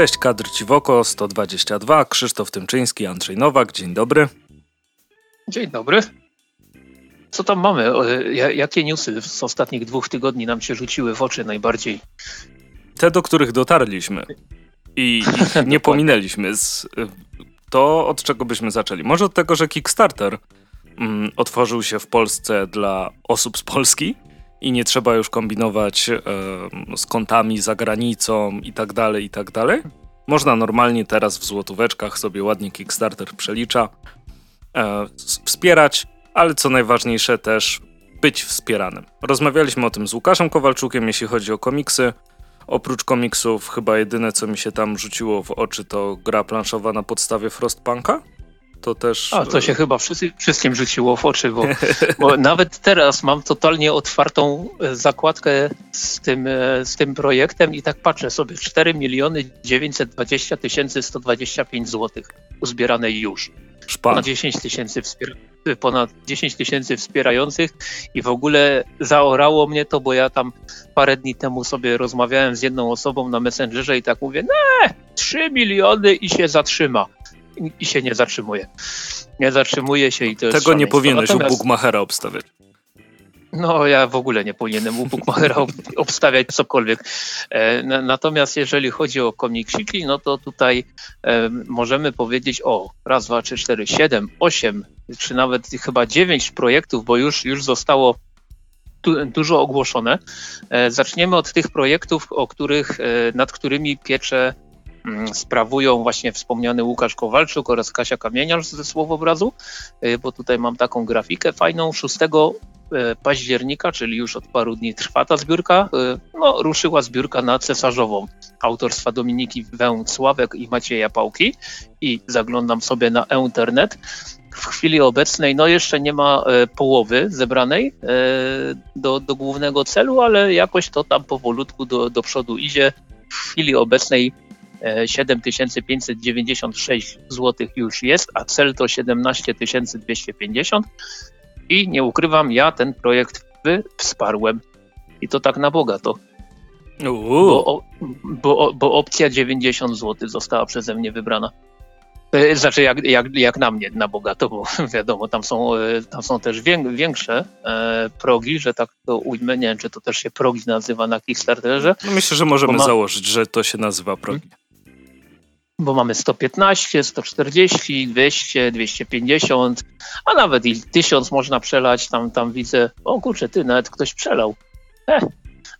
Cześć, kadr Ciwoko 122, Krzysztof Tymczyński, Andrzej Nowak, dzień dobry. Dzień dobry. Co tam mamy? Jakie newsy z ostatnich dwóch tygodni nam się rzuciły w oczy najbardziej? Te, do których dotarliśmy i nie pominęliśmy. Z, to od czego byśmy zaczęli? Może od tego, że Kickstarter mm, otworzył się w Polsce dla osób z Polski i nie trzeba już kombinować e, z kontami za granicą i tak dalej, i tak dalej. Można normalnie teraz w złotóweczkach sobie ładnie Kickstarter przelicza, e, wspierać, ale co najważniejsze też być wspieranym. Rozmawialiśmy o tym z Łukaszem Kowalczukiem, jeśli chodzi o komiksy. Oprócz komiksów, chyba jedyne co mi się tam rzuciło w oczy to gra planszowa na podstawie Frostpunka to też... A, to się chyba wszyscy, wszystkim rzuciło w oczy, bo, bo nawet teraz mam totalnie otwartą e, zakładkę z tym, e, z tym projektem i tak patrzę sobie, 4 miliony 920 tysięcy 125 złotych uzbierane już. Szpan. Ponad 10 tysięcy wspier ponad 10 tysięcy wspierających i w ogóle zaorało mnie to, bo ja tam parę dni temu sobie rozmawiałem z jedną osobą na Messengerze i tak mówię, ne, 3 miliony i się zatrzyma i się nie zatrzymuje. Nie zatrzymuje się i to jest Tego nie powinieneś Natomiast... u Bookmachera obstawiać. No, ja w ogóle nie powinienem u Bookmachera obstawiać cokolwiek. E, natomiast jeżeli chodzi o komiksiki, no to tutaj e, możemy powiedzieć o raz, dwa, trzy, cztery, siedem, osiem, czy nawet chyba dziewięć projektów, bo już, już zostało tu, dużo ogłoszone. E, zaczniemy od tych projektów, o których, nad którymi piecze sprawują właśnie wspomniany Łukasz Kowalczuk oraz Kasia Kamieniarz ze Słowobrazu, y, bo tutaj mam taką grafikę fajną. 6 y, października, czyli już od paru dni trwa ta zbiórka, y, no, ruszyła zbiórka na cesarzową autorstwa Dominiki Węcławek i Macieja Pałki i zaglądam sobie na internet. W chwili obecnej no jeszcze nie ma połowy zebranej do, do głównego celu, ale jakoś to tam powolutku do, do przodu idzie. W chwili obecnej 7596 zł już jest, a cel to 17250 i nie ukrywam, ja ten projekt wsparłem i to tak na bogato. Bo, bo, bo opcja 90 zł została przeze mnie wybrana. E, znaczy, jak, jak, jak na mnie, na bogato, bo wiadomo, tam są, e, tam są też większe e, progi, że tak to ujmę. Nie wiem, czy to też się progi nazywa na Kickstarterze. No myślę, że możemy ma... założyć, że to się nazywa progi. Bo mamy 115, 140, 200, 250, a nawet i 1000 można przelać. Tam, tam widzę, o kurczę, ty, nawet ktoś przelał. Eh,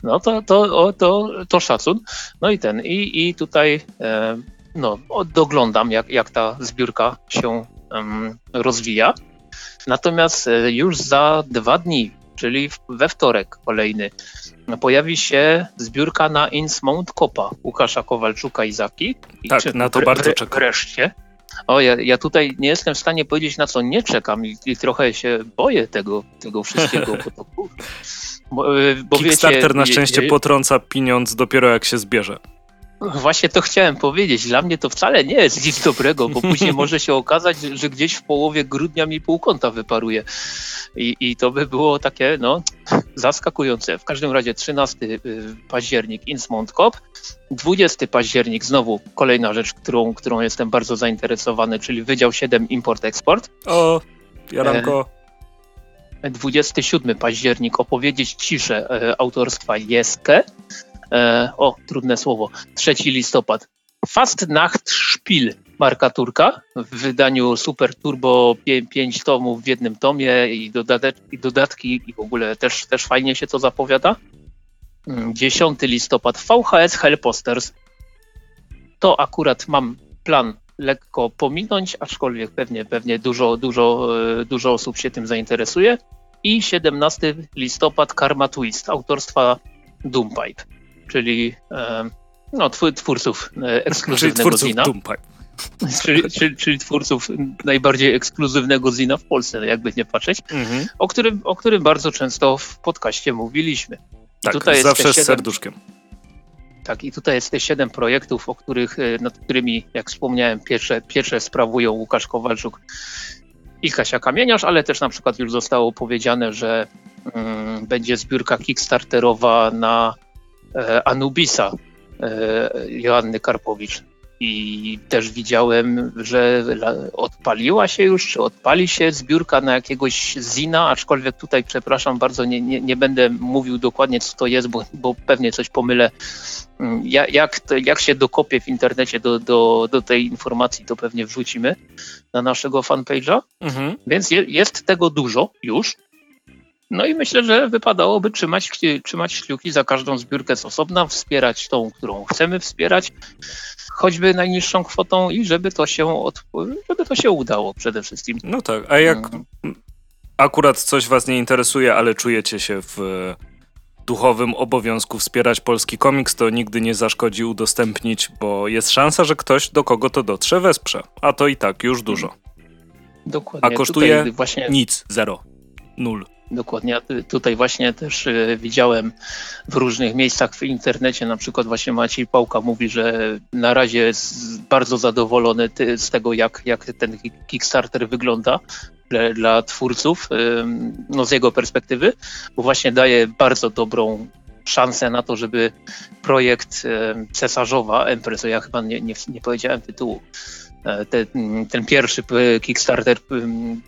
no to, to, o, to, to szacun. No i ten, i, i tutaj e, no, doglądam, jak, jak ta zbiórka się rozwija. Natomiast e, już za dwa dni, czyli we wtorek kolejny, pojawi się zbiórka na Innsmount Kopa Łukasza Kowalczuka i Zaki. Tak, Czy, na to bardzo czekam. Wreszcie. O, ja, ja tutaj nie jestem w stanie powiedzieć, na co nie czekam i, i trochę się boję tego, tego wszystkiego. bo bo, bo Kickstarter wiecie, na szczęście je, potrąca pieniądz dopiero jak się zbierze. Właśnie to chciałem powiedzieć. Dla mnie to wcale nie jest nic dobrego, bo później może się okazać, że gdzieś w połowie grudnia mi pół konta wyparuje. I, I to by było takie, no, zaskakujące. W każdym razie 13 y, październik Innsmount Cop, 20 październik znowu kolejna rzecz, którą, którą jestem bardzo zainteresowany, czyli Wydział 7 Import-Export. O, jaranko. 27 październik opowiedzieć ciszę e, autorstwa Jeskę. E, o, trudne słowo. 3 listopad. Fast Nacht Spiel Marka Turka w wydaniu Super Turbo 5 tomów w jednym tomie i, i dodatki i w ogóle też, też fajnie się to zapowiada. 10 mm, listopad VHS Hellposters. To akurat mam plan lekko pominąć, aczkolwiek pewnie, pewnie dużo, dużo, e, dużo osób się tym zainteresuje. I 17 listopad Karma Twist autorstwa Doompipe czyli no, twórców e, ekskluzywnego czyli twórców. Czyli, czyli, czyli, twórców najbardziej ekskluzywnego zina w Polsce, jakby nie patrzeć, mhm. o, którym, o którym bardzo często w podcaście mówiliśmy. tak, tutaj zawsze jest z serduszkiem. Tak, i tutaj jest te siedem projektów, o których, e, nad którymi, jak wspomniałem, pierwsze, pierwsze sprawują Łukasz Kowalczuk i Kasia Kamieniarz, ale też na przykład już zostało powiedziane, że mm, będzie zbiórka kickstarterowa na Anubisa Joanny Karpowicz i też widziałem, że odpaliła się już, czy odpali się zbiórka na jakiegoś zina, aczkolwiek tutaj, przepraszam bardzo, nie, nie, nie będę mówił dokładnie, co to jest, bo, bo pewnie coś pomylę. Mm, jak, to, jak się dokopię w internecie do, do, do tej informacji, to pewnie wrzucimy na naszego fanpage'a. Mhm. Więc je, jest tego dużo już. No i myślę, że wypadałoby trzymać, trzymać kciuki za każdą zbiórkę z osobna, wspierać tą, którą chcemy wspierać, choćby najniższą kwotą i żeby to się, od, żeby to się udało przede wszystkim. No tak, a jak mhm. akurat coś was nie interesuje, ale czujecie się w duchowym obowiązku wspierać polski komiks, to nigdy nie zaszkodzi udostępnić, bo jest szansa, że ktoś do kogo to dotrze wesprze, a to i tak już dużo. Dokładnie. A kosztuje właśnie... nic, zero, nul. Dokładnie. Tutaj właśnie też e, widziałem w różnych miejscach w internecie, na przykład właśnie Maciej Pałka mówi, że na razie jest bardzo zadowolony z tego, jak, jak ten Kickstarter wygląda dla, twórców, no z jego perspektywy, bo właśnie daje bardzo dobrą szansę na to, żeby projekt Cesarzowa, Empreso, ja chyba nie, nie, nie powiedziałem tytułu, te, ten pierwszy Kickstarter,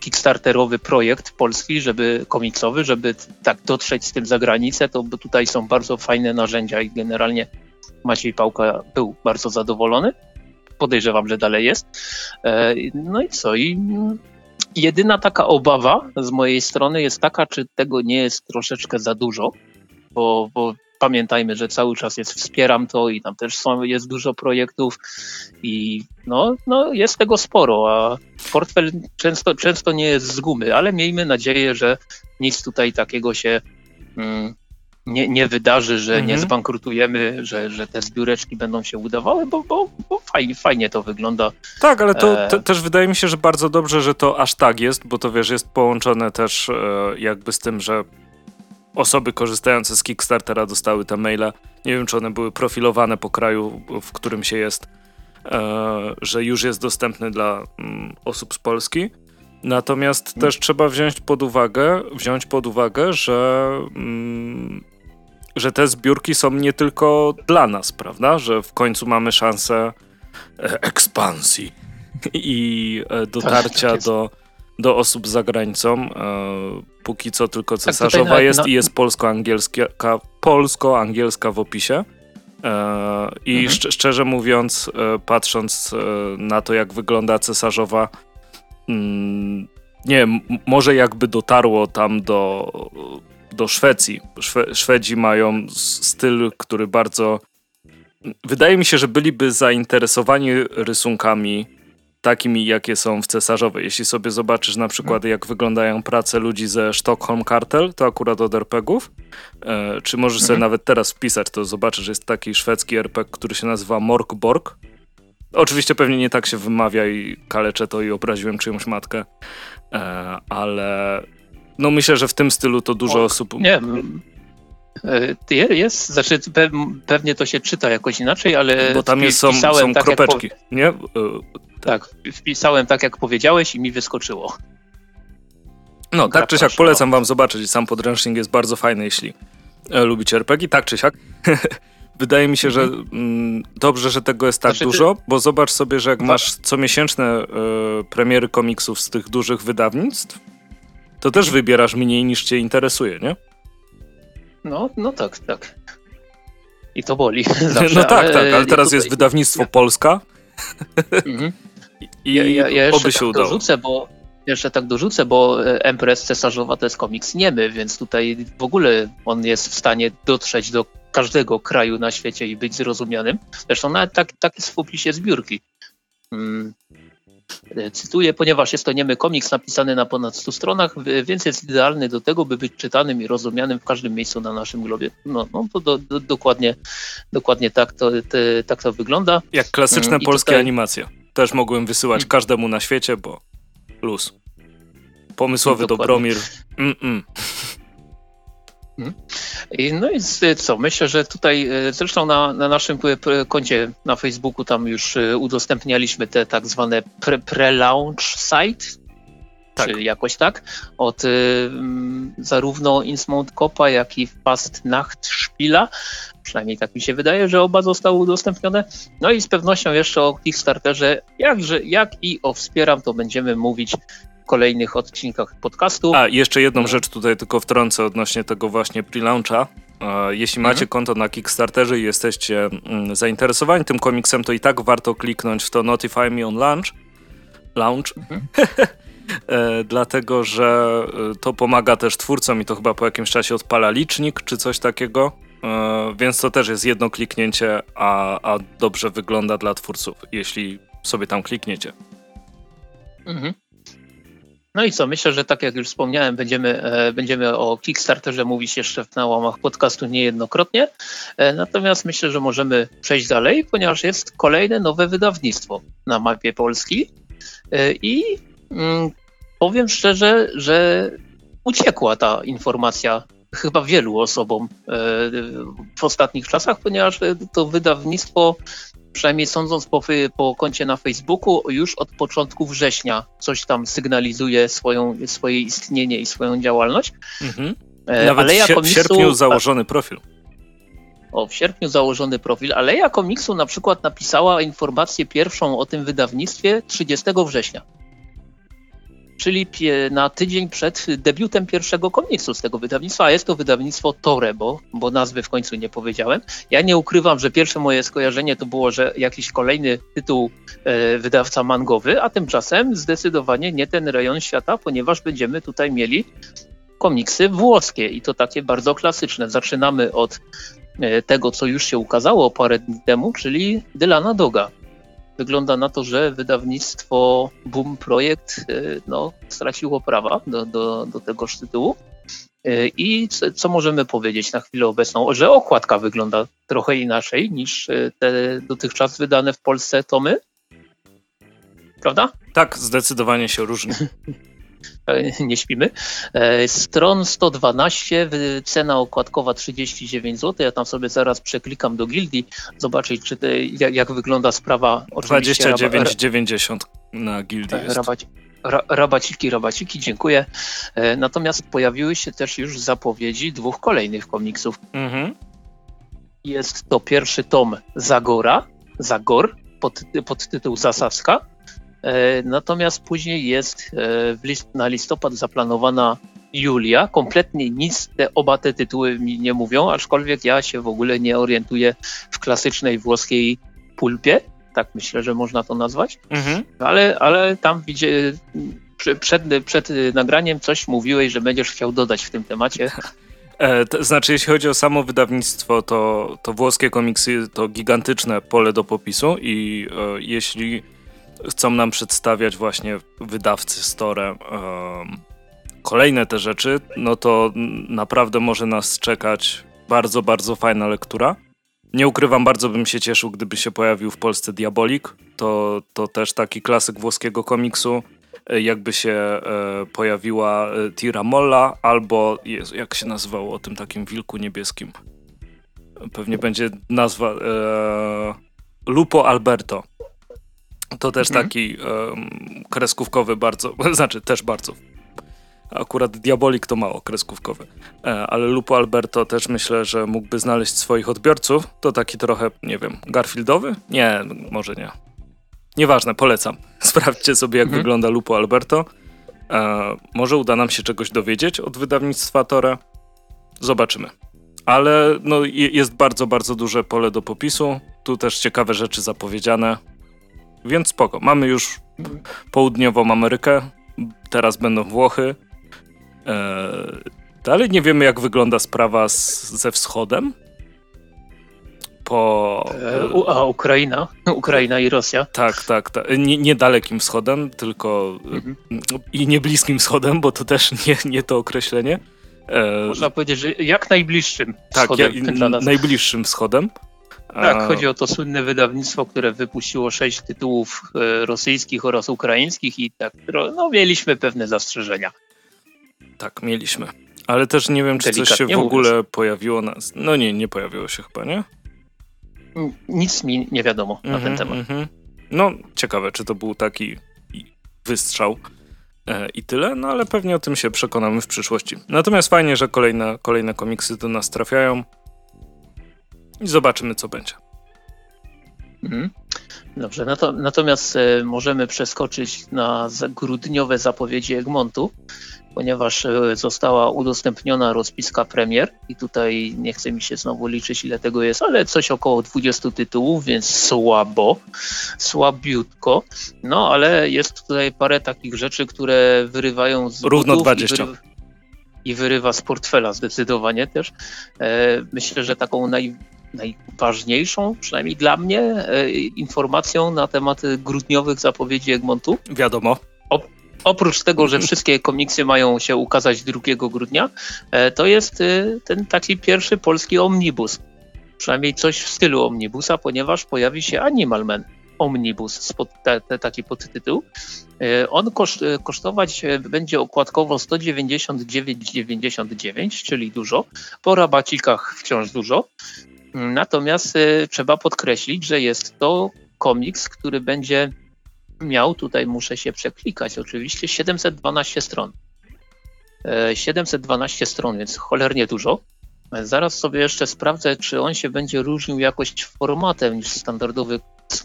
Kickstarterowy projekt polski, żeby komiksowy, żeby tak dotrzeć z tym za granicę, to tutaj są bardzo fajne narzędzia i generalnie Maciej Pałka był bardzo zadowolony. Podejrzewam, że dalej jest. E, no i co? I jedyna taka obawa z mojej strony jest taka, czy tego nie jest troszeczkę za dużo, bo, bo pamiętajmy, że cały czas jest wspieram to i tam też są, jest dużo projektów i no, no jest tego sporo, a portfel często, często nie jest z gumy, ale miejmy nadzieję, że nic tutaj takiego się mm, nie, nie wydarzy, że mhm. nie zbankrutujemy, że, że te zbióreczki będą się udawały, bo, bo, bo fajnie, fajnie to wygląda. Tak, ale to te, też wydaje mi się, że bardzo dobrze, że to aż tak jest, bo to wiesz, jest połączone też e, jakby z tym, że osoby korzystające z Kickstartera dostały te maile. Nie wiem, czy one były profilowane po kraju, w którym się jest, e, że już jest dostępny dla mm, osób z Polski. Natomiast hmm. też trzeba wziąć pod uwagę, wziąć pod uwagę, że, mm, że te zbiórki są nie tylko dla nas, prawda? Że w końcu mamy szansę e, ekspansji i e, dotarcia tak, tak do do osób za granicą. E, póki co tylko tak, cesarzowa tak, jest no... i jest polsko-angielska, polsko-angielska w opisie. E, I mhm. szcz szczerze mówiąc, e, patrząc na to, jak wygląda cesarzowa, mm, nie wiem, może jakby dotarło tam do, do Szwecji. Szwe Szwedzi mają styl, który bardzo. Wydaje mi się, że byliby zainteresowani rysunkami takimi, jakie są w cesarzowej. Jeśli sobie zobaczysz na przykład, jak wyglądają prace ludzi ze Stockholm Cartel, to akurat od RPGów, e, czy możesz sobie mhm. nawet teraz wpisać, to zobaczysz, jest taki szwedzki RPG, który się nazywa Morkborg. Oczywiście pewnie nie tak się wymawia i kaleczę to i obraziłem czyjąś matkę, e, ale no myślę, że w tym stylu to dużo osób... Nie, e, jest, znaczy pewnie to się czyta jakoś inaczej, ale Bo tam jest, są, są tak kropeczki, po... nie? Tak, wpisałem tak jak powiedziałeś i mi wyskoczyło. No, tak czy siak polecam wam zobaczyć. Sam podręcznik jest bardzo fajny, jeśli e, lubicie RPG. Tak czy siak. Wydaje mi się, że mhm. mm, dobrze, że tego jest tak znaczy, dużo, bo zobacz sobie, że jak tak. masz comiesięczne e, premiery komiksów z tych dużych wydawnictw, to też mhm. wybierasz mniej niż cię interesuje, nie? No, no tak, tak. I to boli. Zawsze, no tak, tak, ale teraz tutaj... jest wydawnictwo Polska. Mhm. I ja, ja, ja jeszcze tak udało. dorzucę, bo jeszcze tak dorzucę, bo e, Empress Cesarzowa to jest komiks niemy, więc tutaj w ogóle on jest w stanie dotrzeć do każdego kraju na świecie i być zrozumianym. Zresztą nawet tak, tak jest w opisie zbiórki. Hmm. Cytuję, ponieważ jest to niemy komiks napisany na ponad 100 stronach, więc jest idealny do tego, by być czytanym i rozumianym w każdym miejscu na naszym globie. No, no to do, do, dokładnie, dokładnie tak to, te, tak to wygląda. Jak klasyczne mm, I polskie tutaj... animacje. Też mogłem wysyłać każdemu na świecie, bo luz. Pomysłowy Dobromir. Mm -mm. I no i co, myślę, że tutaj e, zresztą na, na naszym koncie na Facebooku tam już e, udostępnialiśmy te tak zwane pre-launch site, tak. czy jakoś tak, od y, zarówno Innsmouth Copa, jak i Fast Nacht Szpila. Przynajmniej tak mi się wydaje, że oba zostały udostępnione. No i z pewnością jeszcze o Kickstarterze, jakże, jak i o Wspieram, to będziemy mówić w kolejnych odcinkach podcastu. A, jeszcze jedną rzecz tutaj tylko wtrącę odnośnie tego właśnie pre-launcha. Jeśli mhm. macie konto na Kickstarterze i jesteście mm, zainteresowani tym komiksem, to i tak warto kliknąć w to Notify Me on Launch. Launch. Mhm. e, dlatego, że e, to pomaga też twórcom i to chyba po jakimś czasie odpala licznik czy coś takiego. E, więc to też jest jedno kliknięcie, a, a dobrze wygląda dla twórców, jeśli sobie tam klikniecie. Mhm. No i co, myślę, że tak jak już wspomniałem, będziemy, będziemy o Kickstarterze mówić jeszcze w nałamach podcastu niejednokrotnie. Natomiast myślę, że możemy przejść dalej, ponieważ jest kolejne nowe wydawnictwo na mapie Polski. I powiem szczerze, że uciekła ta informacja chyba wielu osobom w ostatnich czasach, ponieważ to wydawnictwo przynajmniej sądząc po, po koncie na Facebooku, już od początku września coś tam sygnalizuje swoją, swoje istnienie i swoją działalność. Mhm. E, Nawet ale ja w sierpniu założony profil. O, w sierpniu założony profil, ale ja komiksu na przykład napisała informację pierwszą o tym wydawnictwie 30 września czyli na tydzień przed debiutem pierwszego komiksu z tego wydawnictwa, a jest to wydawnictwo Tore, bo, bo nazwy w końcu nie powiedziałem. Ja nie ukrywam, że pierwsze moje skojarzenie to było, że jakiś kolejny tytuł e, wydawca mangowy, a tymczasem zdecydowanie nie ten rejon świata, ponieważ będziemy tutaj mieli komiksy włoskie i to takie bardzo klasyczne. Zaczynamy od e, tego, co już się ukazało parę dni temu, czyli Dylana Doga wygląda na to, że wydawnictwo Boom Projekt y, no, straciło prawa do, do, do tegoż tytułu. Y, I co, co, możemy powiedzieć na chwilę obecną? Że okładka wygląda trochę inaczej niż y, te dotychczas wydane w Polsce tomy. Prawda? Tak, zdecydowanie się różni. nie śpimy. E, stron 112, cena okładkowa 39 zł. Ja tam sobie zaraz przeklikam do gildii, zobaczyć, czy te, jak, jak wygląda sprawa. 29,90 na gildii jest. Rabaci, ra, rabaciki, rabaciki, dziękuję. E, natomiast pojawiły się też już zapowiedzi dwóch kolejnych komiksów. Mhm. Jest to pierwszy tom Zagora, Zagor, pod, pod tytuł Zasawska E, natomiast później jest e, list, na listopad zaplanowana Julia. Kompletnie nic te, oba te tytuły mi nie mówią, aczkolwiek ja się w ogóle nie orientuję w klasycznej włoskiej pulpie. Tak myślę, że można to nazwać. Mhm. Ale, ale tam widzie, przed, przed nagraniem coś mówiłeś, że będziesz chciał dodać w tym temacie. E, to znaczy, jeśli chodzi o samo wydawnictwo, to, to włoskie komiksy to gigantyczne pole do popisu i e, jeśli chcą nam przedstawiać właśnie wydawcy store kolejne te rzeczy, no to naprawdę może nas czekać bardzo, bardzo fajna lektura. Nie ukrywam, bardzo bym się cieszył, gdyby się pojawił w Polsce Diabolik. To, to też taki klasyk włoskiego komiksu. E, jakby się e, pojawiła e, Tira Molla, albo Jezu, jak się nazywało o tym takim wilku niebieskim? Pewnie będzie nazwa e, Lupo Alberto. To też mhm. taki um, kreskówkowy bardzo, znaczy też bardzo. Akurat Diabolik to mało kreskówkowy, e, ale Lupo Alberto też myślę, że mógłby znaleźć swoich odbiorców. To taki trochę, nie wiem, Garfieldowy? Nie, może nie. Nieważne, polecam. Sprawdźcie sobie, jak mhm. wygląda Lupo Alberto. E, może uda nam się czegoś dowiedzieć od wydawnictwa Tore. Zobaczymy. Ale no, jest bardzo, bardzo duże pole do popisu. Tu też ciekawe rzeczy zapowiedziane. Więc spoko. Mamy już południową Amerykę, teraz będą Włochy. Eee, dalej nie wiemy, jak wygląda sprawa z, ze wschodem. Po... E, a Ukraina? Ukraina i Rosja? Tak, tak. tak. Nie, nie dalekim wschodem, tylko mhm. i nie bliskim wschodem, bo to też nie, nie to określenie. E, Można powiedzieć, że jak najbliższym tak, wschodem. Tak, najbliższym wschodem. Tak, chodzi o to słynne wydawnictwo, które wypuściło sześć tytułów e, rosyjskich oraz ukraińskich i tak, no mieliśmy pewne zastrzeżenia. Tak, mieliśmy. Ale też nie wiem, czy Delikatnie coś się w ogóle mówiąc. pojawiło. Na... No nie, nie pojawiło się chyba, nie? Nic mi nie wiadomo mm -hmm, na ten mhm, temat. Mm -hmm. No, ciekawe, czy to był taki wystrzał. E, I tyle, no ale pewnie o tym się przekonamy w przyszłości. Natomiast fajnie, że kolejne, kolejne komiksy do nas trafiają i zobaczymy, co będzie. Mhm. Dobrze, natomiast e, możemy przeskoczyć na grudniowe zapowiedzi Egmontu, ponieważ e, została udostępniona rozpiska premier i tutaj nie chce mi się znowu liczyć ile tego jest, ale coś około 20 tytułów, więc słabo, słabiutko, no ale jest tutaj parę takich rzeczy, które wyrywają z Równo 20. I, i wyrywa z portfela zdecydowanie też. E, myślę, że taką naj, najważniejszą, przynajmniej dla mnie, e, informacją na temat grudniowych zapowiedzi Egmontu. Wiadomo. oprócz tego, że wszystkie komiksy mają się ukazać 2 grudnia, e, to jest e, ten taki pierwszy polski omnibus. Przynajmniej coś w stylu omnibusa, ponieważ pojawi się Animal Man Omnibus, taki podtytuł. On koszt, kosztować będzie okładkowo 199,99, czyli dużo. Po rabacikach wciąż dużo. Natomiast y, trzeba podkreślić, że jest to komiks, który będzie miał, tutaj muszę się przeklikać oczywiście, 712 stron. 712 e, stron, więc cholernie dużo. Zaraz sobie jeszcze sprawdzę, czy on się będzie różnił jakoś formatem niż standardowy,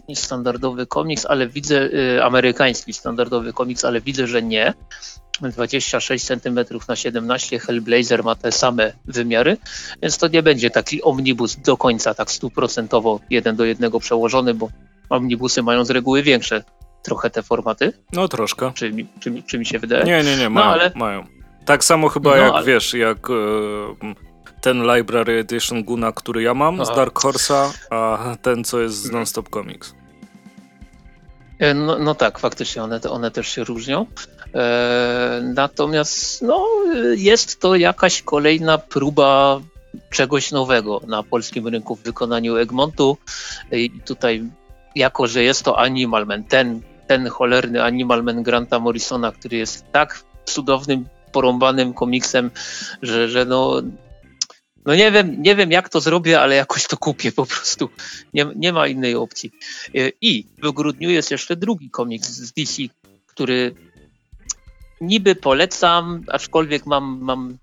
niż standardowy komiks, ale widzę, y, amerykański standardowy komiks, ale widzę, że nie. 26 cm na 17 Hellblazer ma te same wymiary, więc to nie będzie taki omnibus do końca tak stuprocentowo jeden do jednego przełożony, bo omnibusy mają z reguły większe trochę te formaty. No troszkę. Czy mi, czy mi, czy mi się wydaje? Nie, nie, nie, mają, no, ale... mają. Tak samo chyba no, jak, ale... wiesz, jak e, ten Library Edition Guna, który ja mam Aha. z Dark Horse'a, a ten, co jest z. Non-Stop Comics. E, no, no, tak, faktycznie one, one też się różnią. E, natomiast no, jest to jakaś kolejna próba czegoś nowego na polskim rynku w wykonaniu Egmontu. I tutaj, jako że jest to Animal Man, ten, ten cholerny Animal Man Granta Morrisona, który jest tak cudownym, porąbanym komiksem, że, że no, no nie wiem, nie wiem jak to zrobię, ale jakoś to kupię po prostu. Nie, nie ma innej opcji. E, I w grudniu jest jeszcze drugi komiks z DC, który niby polecam, aczkolwiek mam, mam,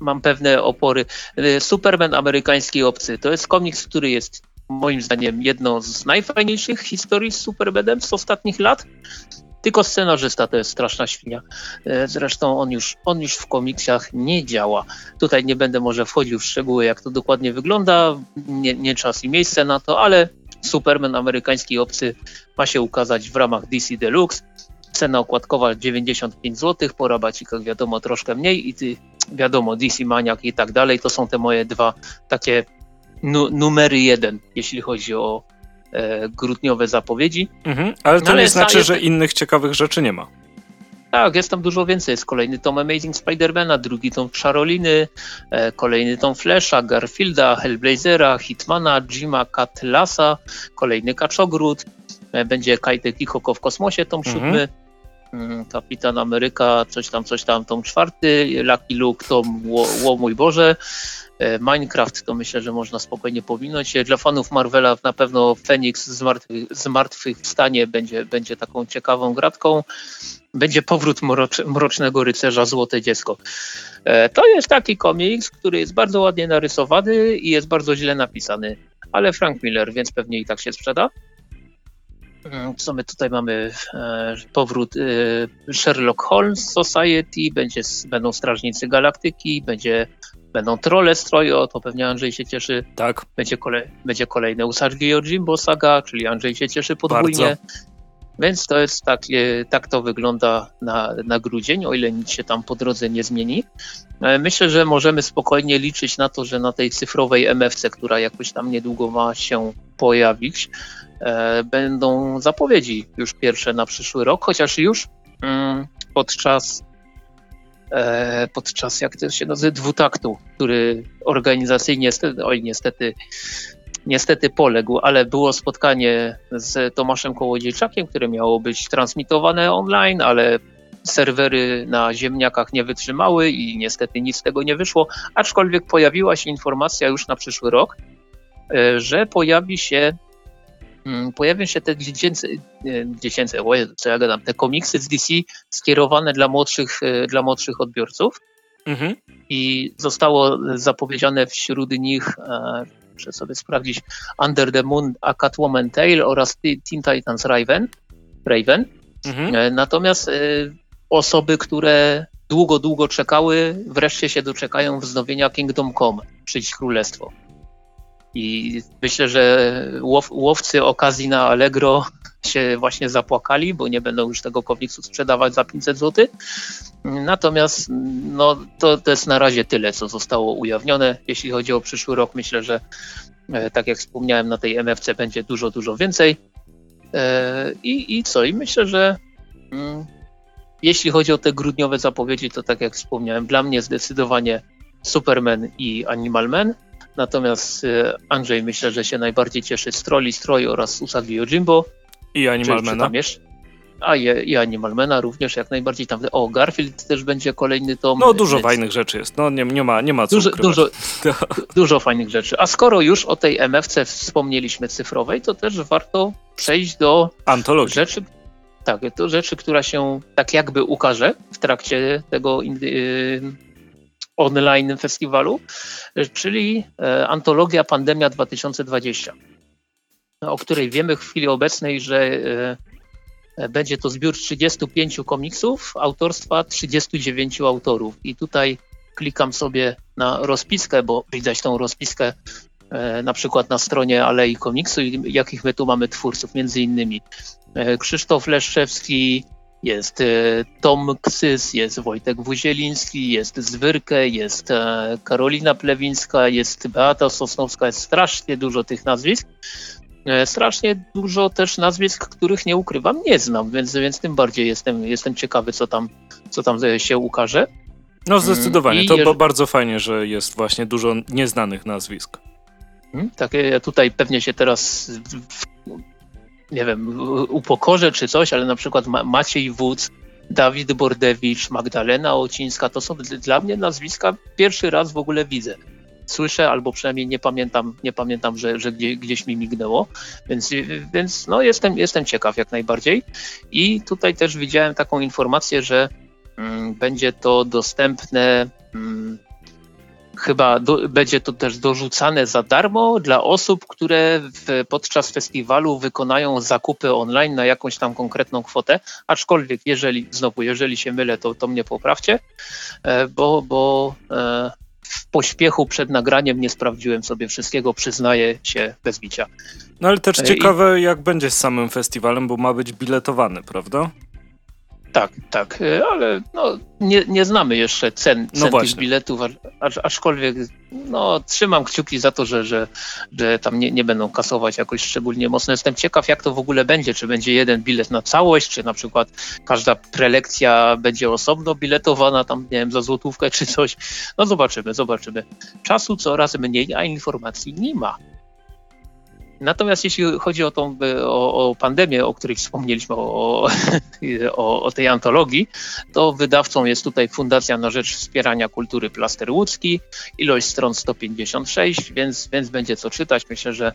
mam pewne opory. E, Superman amerykański obcy to jest komiks, który jest moim zdaniem jedną z najfajniejszych historii z Supermanem z ostatnich lat. Tylko scenarzysta to jest straszna świnia. E, zresztą on już, on już w komiksach nie działa. Tutaj nie będę może wchodził w szczegóły, jak to dokładnie wygląda. Nie, nie czas i miejsce na to, ale Superman amerykański obcy ma się ukazać w ramach DC Deluxe. Cena okładkowa 95 zł, po rabacikach wiadomo troszkę mniej i ty, wiadomo DC Maniak i tak dalej. To są te moje dwa takie nu numery jeden, jeśli chodzi o e, grudniowe zapowiedzi. Mhm, ale to no, nie znaczy, jest... że innych ciekawych rzeczy nie ma. Tak, jest tam dużo więcej. Jest kolejny tom Amazing Spidermana, drugi tom Charoliny, e, kolejny tom Flasha, Garfielda, Hellblazera, Hitmana, Jima Catlasa, kolejny Kaczogród, e, będzie Kajtek i Koko w kosmosie, tom mhm. siódmy, Kapitan Ameryka, coś tam, coś tam, tom czwarty, Lucky Luke, tom Ło, mój Boże, E, Minecraft to myślę, że można spokojnie powinąć. Dla fanów Marvela na pewno Phoenix z martwych, martwych stanie będzie, będzie taką ciekawą gratką. Będzie powrót mrocz, Mrocznego Rycerza Złote Dziecko. E, to jest taki komiks, który jest bardzo ładnie narysowany i jest bardzo źle napisany, ale Frank Miller, więc pewnie i tak się sprzeda. Co my tutaj mamy? E, powrót Sherlock Holmes Society, będzie, będą Strażnicy Galaktyki, będzie Będą trole stroju, to pewnie Andrzej się cieszy. Tak. Będzie, kolej, będzie kolejne Usagi Jimbo Saga, czyli Andrzej się cieszy podwójnie. Bardzo. Więc to jest tak, tak to wygląda na, na grudzień, o ile nic się tam po drodze nie zmieni. E, myślę, że możemy spokojnie liczyć na to, że na tej cyfrowej MFC, która jakoś tam niedługo ma się pojawić, e, będą zapowiedzi już pierwsze na przyszły rok, chociaż już mm, podczas E, podczas, jak to się nazywa, dwutaktu, który organizacyjnie, oj niestety, niestety poległ, ale było spotkanie z Tomaszem Kołodziejczakiem, które miało być transmitowane online, ale serwery na ziemniakach nie wytrzymały i niestety nic z tego nie wyszło, aczkolwiek pojawiła się informacja już na przyszły rok, e, że pojawi się pojawią się te dziecięce, dziecięce co ja gadam, te komiksy z DC skierowane dla młodszych, dla młodszych odbiorców. Mhm. I zostało zapowiedziane wśród nich, e, muszę sobie sprawdzić, Under the Moon, A Catwoman Tale oraz Teen Titans Raven. Raven. Mhm. E, natomiast e, osoby, które długo, długo czekały, wreszcie się doczekają wznowienia Kingdom Come, czyli Królestwo. I myślę, że łow, łowcy okazji na Allegro się właśnie zapłakali, bo nie będą już tego komiksu sprzedawać za 500 zł. Natomiast no, to, to jest na razie tyle, co zostało ujawnione. Jeśli chodzi o przyszły rok, myślę, że e, tak jak wspomniałem, na tej MFC będzie dużo, dużo więcej. E, I, i co? I myślę, że mm, jeśli chodzi o te grudniowe zapowiedzi, to tak jak wspomniałem, dla mnie zdecydowanie Superman i Animal Man. Natomiast e, Andrzej myślę, że się najbardziej cieszy z Trolli, Stroj oraz Usagi Yojimbo. I Animalmana. A je, i Animalmana również jak najbardziej tam. O, Garfield też będzie kolejny tom. No dużo więc... fajnych rzeczy jest. No nie, nie, ma, nie ma co dużo, dużo, dużo fajnych rzeczy. A skoro już o tej MFC wspomnieliśmy cyfrowej, to też warto przejść do Antologii. rzeczy, tak, to rzeczy, która się tak jakby ukaże w trakcie tego online festiwalu, czyli yy, antologia Pandemia 2020 o której wiemy w chwili obecnej, że e, będzie to zbiór 35 komiksów autorstwa 39 autorów. I tutaj klikam sobie na rozpiskę, bo widać tą rozpiskę e, na przykład na stronie Alei Komiksu i jakich my tu mamy twórców, między innymi e, Krzysztof Leszczewski, jest Tom Ksys, jest Wojtek Wuzieliński, jest Zwyrkę, jest Karolina Plewińska, jest Beata Sosnowska, jest strasznie dużo tych nazwisk. E, strasznie dużo też nazwisk, których nie ukrywam, nie znam, więc, więc tym bardziej jestem, jestem ciekawy, co tam, co tam się ukaże. No zdecydowanie, mm, I to bardzo fajnie, że jest właśnie dużo nieznanych nazwisk. Hmm, tak, ja tutaj pewnie się teraz nie wiem, upokorzę czy coś, ale na przykład Maciej Wódz, Dawid Bordewicz, Magdalena Ocińska, to są dla mnie nazwiska pierwszy raz w ogóle widzę słyszę, albo przynajmniej nie pamiętam, nie pamiętam że, że gdzie, gdzieś mi mignęło, więc, więc no jestem, jestem ciekaw jak najbardziej. I tutaj też widziałem taką informację, że mm, będzie to dostępne mm, chyba do, będzie to też dorzucane za darmo dla osób, które w, podczas festiwalu wykonają zakupy online na jakąś tam konkretną kwotę, aczkolwiek jeżeli, znowu, jeżeli się mylę, to, to mnie poprawcie, e, bo, bo e, w pośpiechu przed nagraniem nie sprawdziłem sobie wszystkiego, przyznaję się bez bicia. No ale też e, ciekawe, I... jak będzie z samym festiwalem, bo ma być biletowany, prawda? Tak, tak, e, ale no, nie, nie znamy jeszcze cen, no cen no tych biletów, acz, aczkolwiek no, trzymam kciuki za to, że, że, że tam nie, nie będą kasować jakoś szczególnie mocno. Jestem ciekaw, jak to w ogóle będzie, czy będzie jeden bilet na całość, czy na przykład każda prelekcja będzie osobno biletowana tam, nie wiem, za złotówkę czy coś. No zobaczymy, zobaczymy. Czasu coraz mniej, a informacji nie ma. Natomiast jeśli chodzi o, tą, o, o pandemię, o której wspomnieliśmy, o, o, o, tej antologii, to wydawcą jest tutaj Fundacja na Rzecz Wspierania Kultury Plaster Łódzki. Ilość stron 156, więc, więc będzie co czytać. Myślę, że,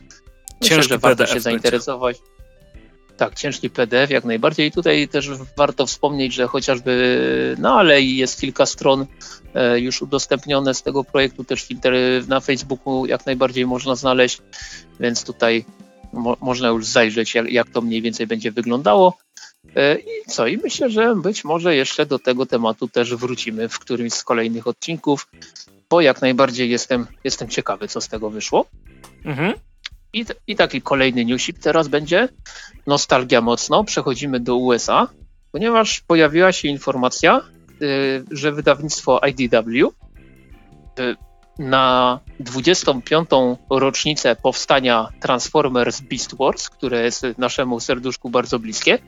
myślę, że warto się zainteresować. Tak, ciężki PDF jak najbardziej. I tutaj też warto wspomnieć, że chociażby na Alei jest kilka stron e, już udostępnione z tego projektu, też filtry na Facebooku jak najbardziej można znaleźć, więc tutaj mo można już zajrzeć, jak, jak to mniej więcej będzie wyglądało. E, I co? I myślę, że być może jeszcze do tego tematu też wrócimy w którymś z kolejnych odcinków, bo jak najbardziej jestem, jestem ciekawy, co z tego wyszło. Mhm. I, I taki kolejny newsip teraz będzie. Nostalgia mocno. Przechodzimy do USA, ponieważ pojawiła się informacja, y, że wydawnictwo IDW y, na 25. rocznicę powstania Transformers Beast Wars, które jest naszemu serduszku bardzo bliskie, y,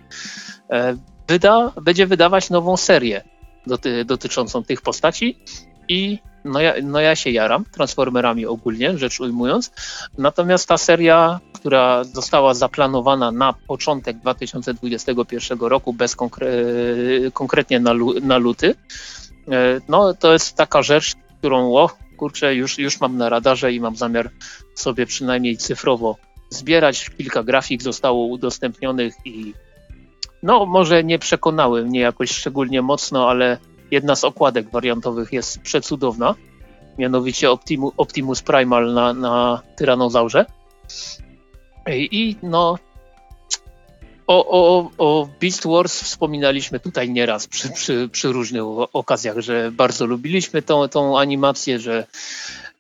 wyda, będzie wydawać nową serię doty, dotyczącą tych postaci i no ja, no ja się jaram Transformerami ogólnie, rzecz ujmując. Natomiast ta seria, która została zaplanowana na początek 2021 roku, bez konkre konkretnie na, na luty, e, no to jest taka rzecz, którą o, kurczę, już, już mam na radarze i mam zamiar sobie przynajmniej cyfrowo zbierać. Kilka grafik zostało udostępnionych i no może nie przekonały mnie jakoś szczególnie mocno, ale jedna z okładek wariantowych jest przecudowna, mianowicie Optimu, Optimus Primal na, na Tyranozaurze. I, i no o, o, o Beast Wars wspominaliśmy tutaj nieraz przy, przy, przy różnych okazjach, że bardzo lubiliśmy tą, tą animację, że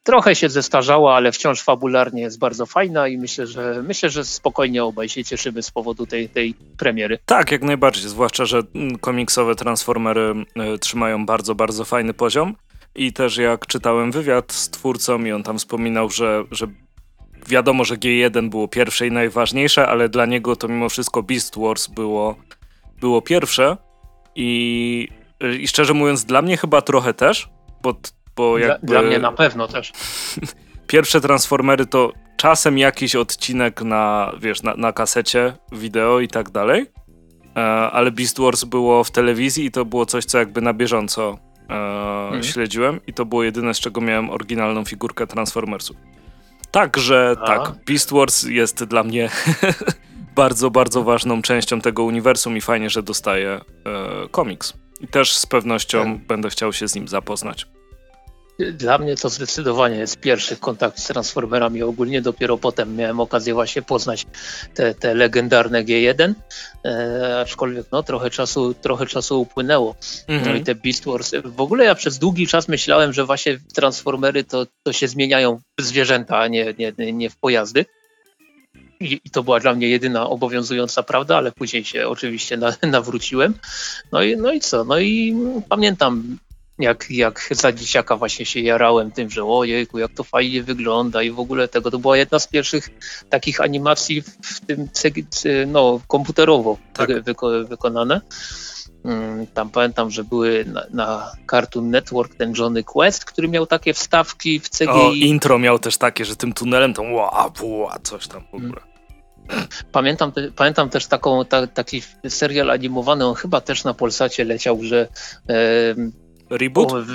trochę się zestarzała, ale wciąż fabularnie jest bardzo fajna i myślę, że myślę, że spokojnie obaj się cieszymy z powodu tej, tej premiery. Tak, jak najbardziej, zwłaszcza, że mm, komiksowe Transformery y, trzymają bardzo, bardzo fajny poziom i też jak czytałem wywiad z twórcą i on tam wspominał, że, że wiadomo, że G1 było pierwsze i najważniejsze, ale dla niego to mimo wszystko Beast Wars było, było pierwsze i, i szczerze mówiąc dla mnie chyba trochę też, bo bo jakby... Dla, dla mnie na pewno też. Pierwsze Transformery to czasem jakiś odcinek na, wiesz, na, na kasecie, wideo i tak dalej, e, ale Beast Wars było w telewizji i to było coś, co jakby na bieżąco e, mhm. śledziłem i to było jedyne, z czego miałem oryginalną figurkę Transformersów. Także A. tak, Beast Wars jest dla mnie bardzo, bardzo ważną częścią tego uniwersum i fajnie, że dostaję e, komiks. I też z pewnością tak. będę chciał się z nim zapoznać. Dla mnie to zdecydowanie jest pierwszy kontakt z Transformerami. Ogólnie dopiero potem miałem okazję właśnie poznać te, te legendarne G1, e, aczkolwiek no, trochę, czasu, trochę czasu upłynęło. No mhm. No i te Beast Wars. W ogóle ja przez długi czas myślałem, że właśnie Transformery to, to się zmieniają w zwierzęta, a nie, nie, nie w pojazdy. I, I, to była dla mnie jedyna obowiązująca prawda, ale później się oczywiście na, nawróciłem. No i, no i co? No i pamiętam jak, jak za dzieciaka właśnie się jarałem tym, że ojejku, jak to fajnie wygląda i w ogóle tego. To była jedna z pierwszych takich animacji w tym no, komputerowo tak. wyko wykonane. Mm, tam pamiętam, że były na, na, Cartoon Network ten Johnny Quest, który miał takie wstawki w CGI. O, intro miał też takie, że tym tunelem to ła, ła, coś tam w ogóle. Pamiętam, pamiętam też taką, ta, taki serial animowany, on chyba też na Polsacie leciał, że e, Reboot? O, w,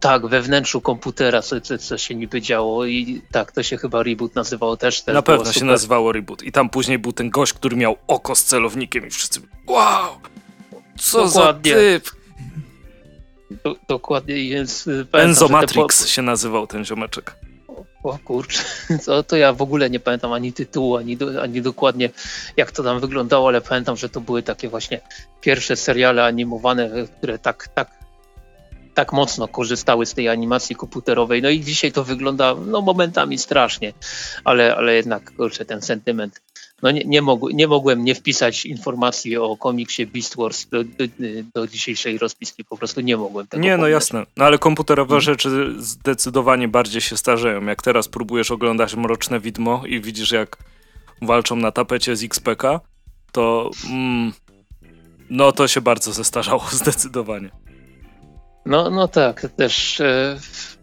tak, we wnętrzu komputera, co, co, co, się niby działo i tak, to się chyba Reboot nazywało też. też Na pewno się nazywało Reboot i tam później był ten gość, który miał oko z celownikiem i wszyscy wow, co Dokładnie. za typ. Do, dokładnie, więc Enzo Matrix po... się nazywał ten ziomeczek. O kurczę, to, to ja w ogóle nie pamiętam ani tytułu, ani, do, ani dokładnie jak to tam wyglądało, ale pamiętam, że to były takie właśnie pierwsze seriale animowane, które tak, tak tak mocno korzystały z tej animacji komputerowej. No i dzisiaj to wygląda no, momentami strasznie, ale, ale jednak kurczę, ten sentyment. No nie, nie, mog, nie mogłem nie wpisać informacji o komiksie Beast Wars do, do, do dzisiejszej rozpiski, po prostu nie mogłem tego Nie, no jasne, no ale komputerowe hmm. rzeczy zdecydowanie bardziej się starzeją. Jak teraz próbujesz oglądać Mroczne Widmo i widzisz jak walczą na tapecie z XPK, to mm, no to się bardzo zestarzało zdecydowanie. No, no tak, też e,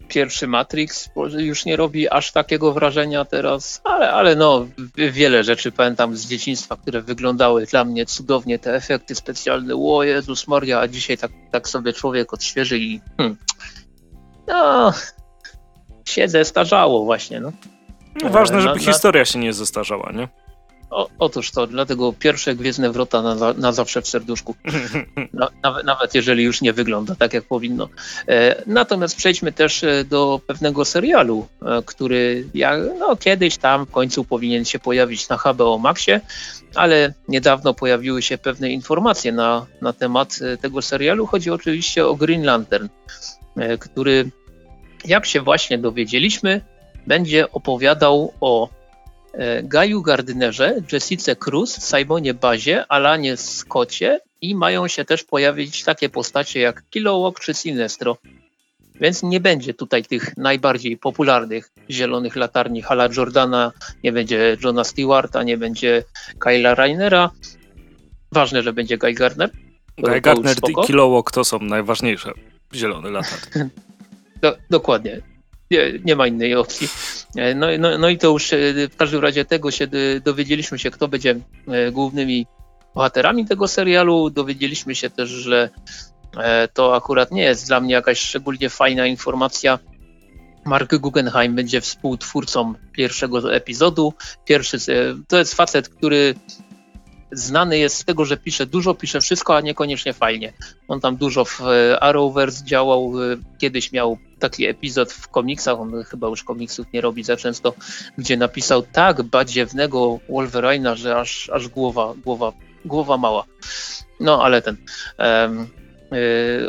pierwszy Matrix już nie robi aż takiego wrażenia teraz, ale, ale no, wiele rzeczy pamiętam z dzieciństwa, które wyglądały dla mnie cudownie, te efekty specjalne, o Jezus Maria, a dzisiaj tak, tak sobie człowiek odświeży i hmm, no, się zestarzało właśnie, no. no ważne, żeby na, historia się nie zestarzała, nie? O, otóż to, dlatego pierwsze Gwiezdne Wrota na, na zawsze w serduszku. No, nawet, nawet, jeżeli już nie wygląda tak, jak powinno. E, natomiast przejdźmy też e, do pewnego serialu, e, który ja, no, kiedyś tam w końcu powinien się pojawić na HBO Maxie, ale niedawno pojawiły się pewne informacje na, na temat e, tego serialu. Chodzi oczywiście o Green Lantern, e, który, jak się właśnie dowiedzieliśmy, będzie opowiadał o Gaju Gardnerze, Jessice Cruz, Simonie Bazie, Alanie Scottie i mają się też pojawić takie postacie jak Kilowog czy Sinestro. Więc nie będzie tutaj tych najbardziej popularnych zielonych latarni Hala Jordana, nie będzie Johna Stewarta, nie będzie Kyla Rainera. Ważne, że będzie Guy Gardner. Guy Gardner i Kilowog to są najważniejsze zielone latarnie. Do, dokładnie nie, nie ma innej opcji. E, no, no, no i to już e, w każdym razie tego się dowiedzieliśmy się, kto będzie e, głównymi bohaterami tego serialu. Dowiedzieliśmy się też, że to akurat nie jest dla mnie jakaś szczególnie fajna informacja, Mark Guggenheim będzie współtwórcą pierwszego epizodu. Pierwszy to jest facet, który znany jest z tego, że pisze dużo, pisze wszystko, a niekoniecznie fajnie. On tam dużo w e, Arrowverse działał, e, kiedyś miał taki epizod w komiksach, on chyba już komiksów nie robi za często, gdzie napisał tak badziewnego Wolverina, że aż, aż głowa, głowa, głowa mała. No ale ten... Um,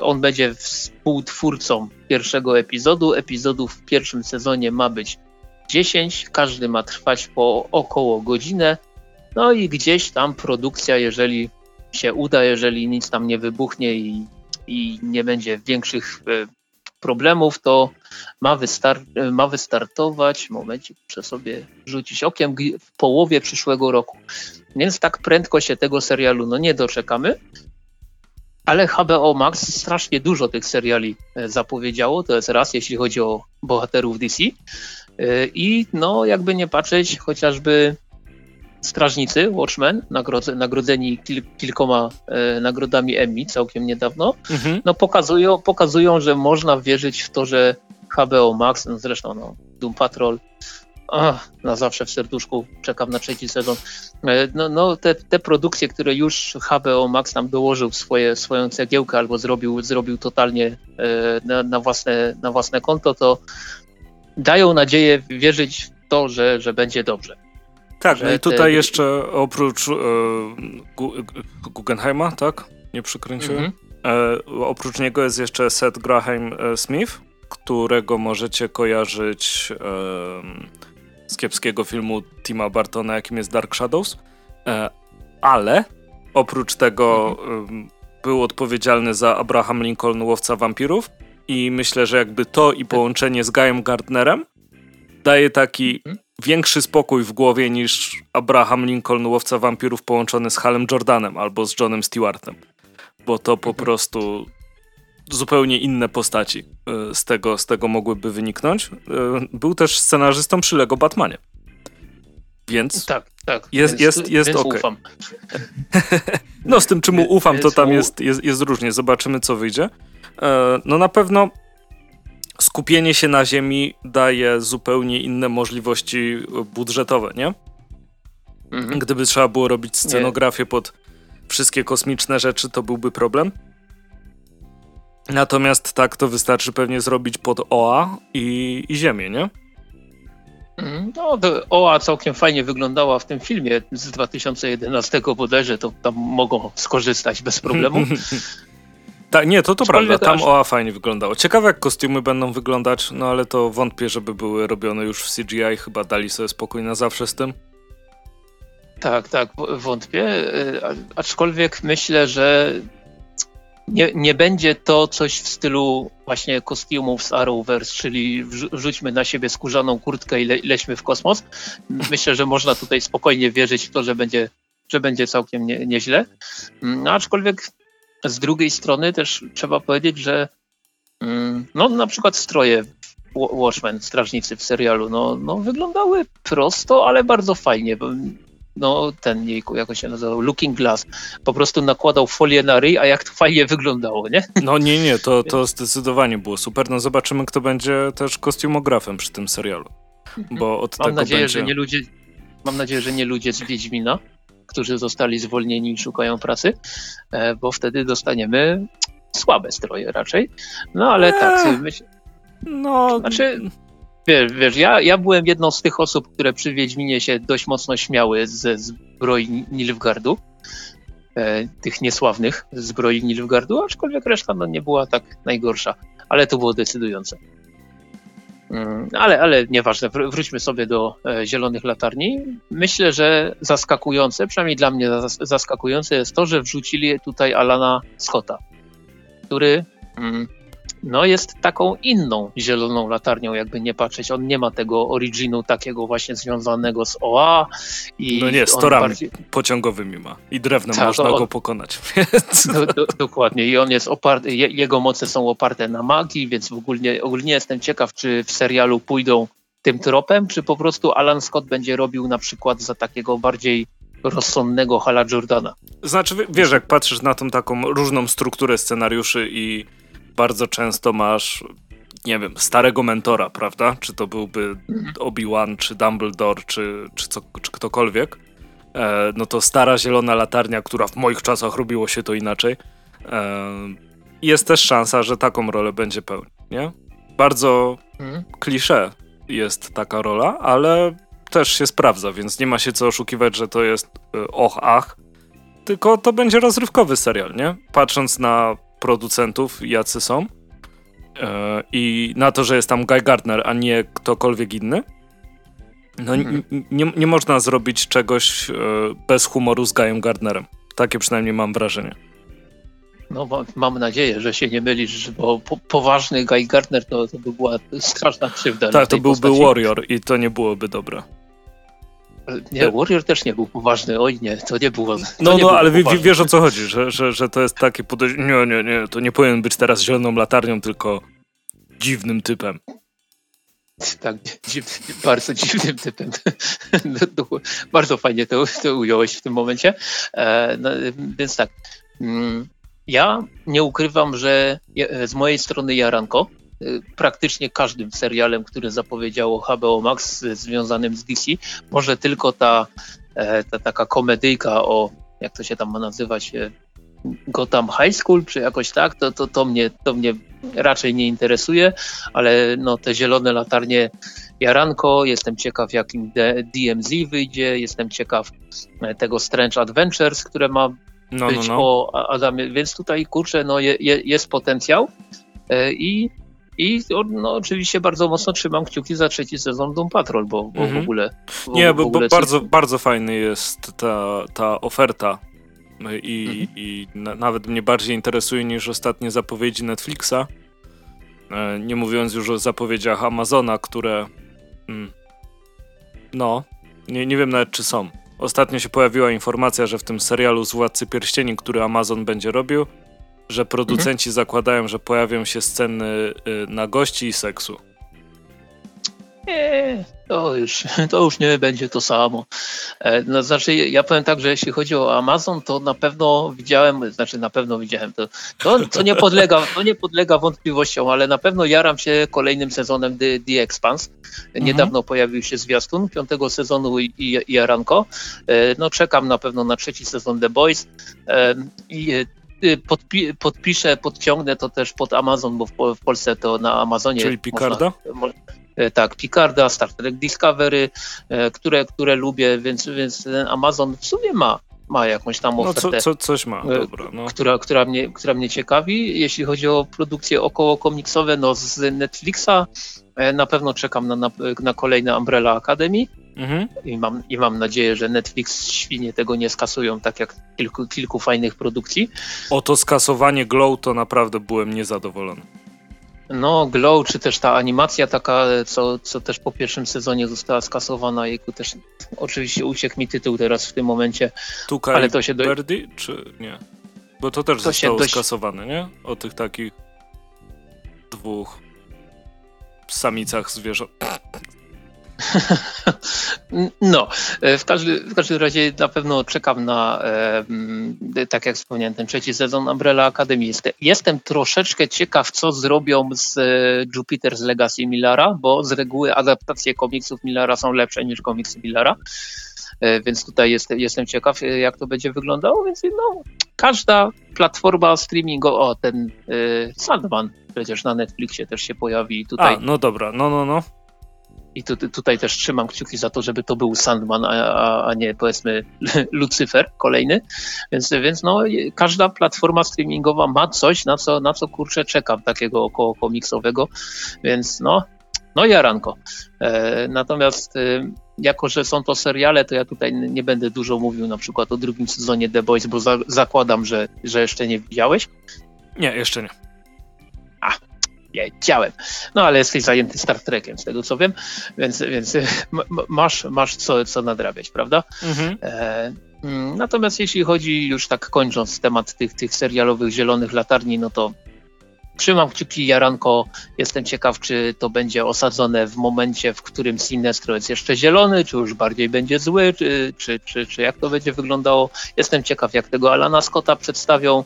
on będzie współtwórcą pierwszego epizodu. Epizodów w pierwszym sezonie ma być 10, każdy ma trwać po około godzinę. No i gdzieś tam produkcja, jeżeli się uda, jeżeli nic tam nie wybuchnie i, i nie będzie większych e, problemów, to ma, wystar- ma wystartować, momencie, muszę sobie rzucić okiem, w połowie przyszłego roku. Więc tak prędko się tego serialu no nie doczekamy. Ale HBO Max strasznie dużo tych seriali e, zapowiedziało, to jest raz, jeśli chodzi o bohaterów DC. E, I no, jakby nie patrzeć, chociażby Strażnicy, Watchmen, nagrodzeni kil, kilkoma e, nagrodami Emmy całkiem niedawno, mhm. no pokazują, pokazują, że można wierzyć w to, że HBO Max, no zresztą no, Doom Patrol, ach, na zawsze w serduszku czekam na trzeci sezon. E, no, no te, te produkcje, które już HBO Max tam dołożył swoje, swoją cegiełkę albo zrobił, zrobił totalnie e, na, na, własne, na własne konto, to dają nadzieję wierzyć w to, że, że będzie dobrze. Tak, no i tutaj te... jeszcze oprócz e, Guggenheima, tak? Nie przykręciłem? Mhm. E, oprócz niego jest jeszcze Seth Graham e, Smith, którego możecie kojarzyć e, z kiepskiego filmu Tima Bartona, jakim jest Dark Shadows. E, ale oprócz tego mhm. był odpowiedzialny za Abraham Lincoln, Łowca Wampirów. I myślę, że jakby to i połączenie z Guyem Gardnerem daje taki mhm większy spokój w głowie niż Abraham Lincoln, łowca wampirów połączony z Halem Jordanem albo z Johnem Stewartem. Bo to po prostu zupełnie inne postaci e, z tego, z tego mogłyby wyniknąć. E, był też scenarzystą przy Lego Batmanie. Więc tak, tak. Jest, więc, jest, jest ok. no z tym, czy mu ufam, to tam jest, jest, jest różnie. Zobaczymy, co wyjdzie. E, no na pewno skupienie się na ziemi daje zupełnie inne możliwości budżetowe, nie? Mhm. Gdyby trzeba było robić scenografię nie. pod wszystkie kosmiczne rzeczy, to byłby problem. Natomiast tak to wystarczy pewnie zrobić pod OA i, i Ziemię, nie? Mhm. No, OA całkiem fajnie wyglądała w tym filmie z 2011 bodajże, to tam mogą skorzystać bez problemu. Tak, nie, to to prawda. Tam OA fajnie wyglądało. Ciekawe, jak kostiumy będą wyglądać, no ale to wątpię, żeby były robione już w CGI. Chyba dali sobie spokój na zawsze z tym. Tak, tak, wątpię. E, aczkolwiek myślę, że nie, nie będzie to coś w stylu właśnie kostiumów z Arrowverse, czyli wrzućmy na siebie skórzaną kurtkę i le, lećmy w kosmos. Myślę, że można tutaj spokojnie wierzyć w to, że będzie, że będzie całkiem nie, nieźle. No, aczkolwiek z drugiej strony też trzeba powiedzieć, że mm, no na przykład stroje Watchmen, strażnicy w serialu, no, no wyglądały prosto, ale bardzo fajnie. No ten, jejku, jak się nazywał, Looking Glass, po prostu nakładał folię na ryj, a jak to fajnie wyglądało, nie? No nie, nie, to, to zdecydowanie było super. No zobaczymy, kto będzie też kostiumografem przy tym serialu. Bo od mam tego nadzieję, będzie... że nie ludzie, mam nadzieję, że nie ludzie z Wiedźmina, którzy zostali zwolnieni i szukają pracy, e, bo wtedy dostaniemy słabe stroje raczej. No ale eee, tak, myślę. No. Znaczy, wiesz, wiesz ja, ja byłem jedną z tych osób, które przy Wiedźminie się dość mocno śmiały ze zbroi Nilfgardu. E, tych niesławnych zbroi Nilfgardu, aczkolwiek reszta no, nie była tak najgorsza, ale to było decydujące. Mm, ale, ale nieważne, wróćmy sobie do e, zielonych latarni. Myślę, że zaskakujące, przynajmniej dla mnie zaskakujące jest to, że wrzucili tutaj Alana Scotta, który mm, no jest taką inną zieloną latarnią, jakby nie patrzeć. On nie ma tego originu takiego właśnie związanego z OA. I no nie, z torami bardziej... pociągowymi ma i drewnem tak, można on... go pokonać. Do, do, dokładnie i on jest oparty, jego moce są oparte na magii, więc ogólnie, ogólnie jestem ciekaw, czy w serialu pójdą tym tropem, czy po prostu Alan Scott będzie robił na przykład za takiego bardziej rozsądnego Hala Jordana. Znaczy, wiesz, jak patrzysz na tą taką różną strukturę scenariuszy i bardzo często masz nie wiem, starego mentora, prawda? Czy to byłby mhm. Obi-Wan, czy Dumbledore, czy, czy, co, czy ktokolwiek, e, no to stara zielona latarnia, która w moich czasach robiło się to inaczej, e, jest też szansa, że taką rolę będzie pełnił, nie? Bardzo mhm. klisze jest taka rola, ale też się sprawdza, więc nie ma się co oszukiwać, że to jest e, och, ach, tylko to będzie rozrywkowy serial, nie? Patrząc na producentów, jacy są e, i na to, że jest tam Guy Gardner, a nie ktokolwiek inny, no mhm. nie, nie można zrobić czegoś e, bez humoru z Guyem Gardnerem. Takie przynajmniej mam wrażenie. No mam nadzieję, że się nie mylisz, bo po, poważny Guy Gardner to, to by była straszna krzywda. Tak, to byłby postaci. Warrior i to nie byłoby dobre. Nie, Warrior też nie był poważny, oj nie, to nie było. To no, nie no, ale w, wiesz o co chodzi, że, że, że to jest takie podejście. Nie, nie, nie, to nie powinien być teraz zieloną latarnią, tylko dziwnym typem. Tak, bardzo dziwnym typem. No, bardzo fajnie to, to ująłeś w tym momencie. E, no, więc tak. Mm, ja nie ukrywam, że z mojej strony jaranko, praktycznie każdym serialem, który zapowiedziało HBO Max związanym z DC. Może tylko ta, e, ta taka komedyjka o, jak to się tam ma nazywać, e, Gotham High School, czy jakoś tak, to, to, to, mnie, to mnie raczej nie interesuje, ale no, te zielone latarnie Jaranko, jestem ciekaw jakim DMZ wyjdzie, jestem ciekaw e, tego Strange Adventures, które ma no, być no, no. o Adamie, więc tutaj kurczę, no je, je, jest potencjał i i no, oczywiście bardzo mocno trzymam kciuki za trzeci sezon Doom Patrol, bo, bo mhm. w ogóle. Bo, Nie, bo, ogóle bo bardzo, bardzo fajny jest ta, ta oferta. I, mhm. i na, nawet mnie bardziej interesuje niż ostatnie zapowiedzi Netflixa. E, nie mówiąc już o zapowiedziach Amazona, które. Mm, no, nie, nie wiem nawet czy są. Ostatnio się pojawiła informacja, że w tym serialu z Władcy Pierścieni, który Amazon będzie robił, że producenci mhm. zakładają, że pojawią się sceny y, na gości i seksu. Nie, to już, to już nie będzie to samo. E, no, znaczy, ja powiem tak, że jeśli chodzi o Amazon, to na pewno widziałem, znaczy na pewno widziałem to, to, to, nie, podlega, to nie podlega wątpliwościom, ale na pewno jaram się kolejnym sezonem The, The Expanse. Niedawno mhm. pojawił się zwiastun piątego sezonu i, i, i Jaranko. E, no, czekam na pewno na trzeci sezon The Boys e, i podpi podpiszę, podciągnę to też pod Amazon, bo w, w Polsce to na Amazonie. Czyli Picarda? Można, e, tak, Picarda, Star Trek Discovery, e, które, które lubię, więc, więc ten Amazon w sumie ma ma jakąś tam ofertę. No co, co, coś ma, e, dobra. No. Która, która, mnie, która mnie ciekawi. Jeśli chodzi o produkcje około komiksowe, no z Netflixa na pewno czekam na, na, na kolejne Umbrella Academy. Mhm. I, mam, I mam nadzieję, że Netflix świnie tego nie skasują, tak jak kilku, kilku fajnych produkcji. O to skasowanie Glow to naprawdę byłem niezadowolony. No, Glow, czy też ta animacja taka, co, co też po pierwszym sezonie została skasowana, jejku też oczywiście uciekł mi tytuł teraz w tym momencie. Tukaj ale to się do... Birdie, czy nie? Bo to też to zostało dość... skasowane, nie? O tych takich dwóch samicach zwierząt. No, e, w, każdy, w każdym razie na pewno czekam na, e, tak jak wspomniałem, ten trzeci sezon Umbrella Academy. Jestem, troszeczkę ciekaw, co zrobią z e, Jupiter's Legacy Millara, bo z reguły adaptacje komiksów Millara są lepsze niż komiksy Millara. Więc tutaj jestem, jestem ciekaw, jak to będzie wyglądało. Więc no, każda platforma streamingowa, o ten e, Sandman przecież na Netflixie też się pojawi tutaj. A, no dobra, no, no, no. I tu, tutaj też trzymam kciuki za to, żeby to był Sandman, a, a nie powiedzmy Lucyfer kolejny. Więc, więc no, każda platforma streamingowa ma coś, na co, na co kurczę czekam, takiego około komiksowego. Więc no, no jaranko. E, natomiast e, jako, że są to seriale, to ja tutaj nie będę dużo mówił na przykład o drugim sezonie The Boys, bo za, zakładam, że, że jeszcze nie widziałeś. Nie, jeszcze nie. A, wiedziałem. No ale jesteś zajęty Star Trekiem, z tego co wiem, więc, więc masz, masz co, co nadrabiać, prawda? Mhm. E, mm, natomiast jeśli chodzi już tak kończąc temat tych, tych serialowych zielonych latarni, no to trzymam kciuki Jaranko. Jestem ciekaw, czy to będzie osadzone w momencie, w którym Sinestro jest jeszcze zielony, czy już bardziej będzie zły, czy, czy, czy, czy jak to będzie wyglądało. Jestem ciekaw, jak tego Alana Scotta przedstawią.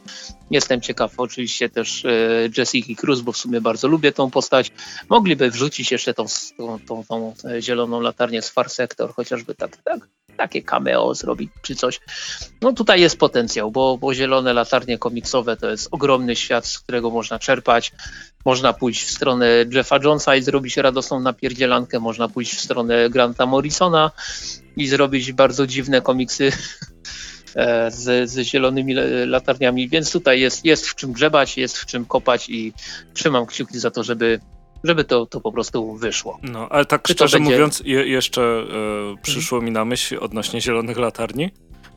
Jestem ciekaw oczywiście też e, Jessica Cruz, bo w sumie bardzo lubię tą postać. Mogliby wrzucić jeszcze tą, tą, tą, tą zieloną latarnię z Far Sector, chociażby tak, tak takie cameo zrobić czy coś. No tutaj jest potencjał, bo, bo zielone latarnie komiksowe to jest ogromny świat, z którego można czerpać. Można pójść w stronę Jeffa Jonesa i zrobić radosną napierdzielankę, można pójść w stronę Granta Morrisona i zrobić bardzo dziwne komiksy e, z, z zielonymi latarniami, więc tutaj jest, jest w czym grzebać, jest w czym kopać i trzymam kciuki za to, żeby żeby to, to po prostu wyszło. No, ale tak Czy szczerze będzie... mówiąc, je, jeszcze e, przyszło mi na myśl odnośnie zielonych latarni,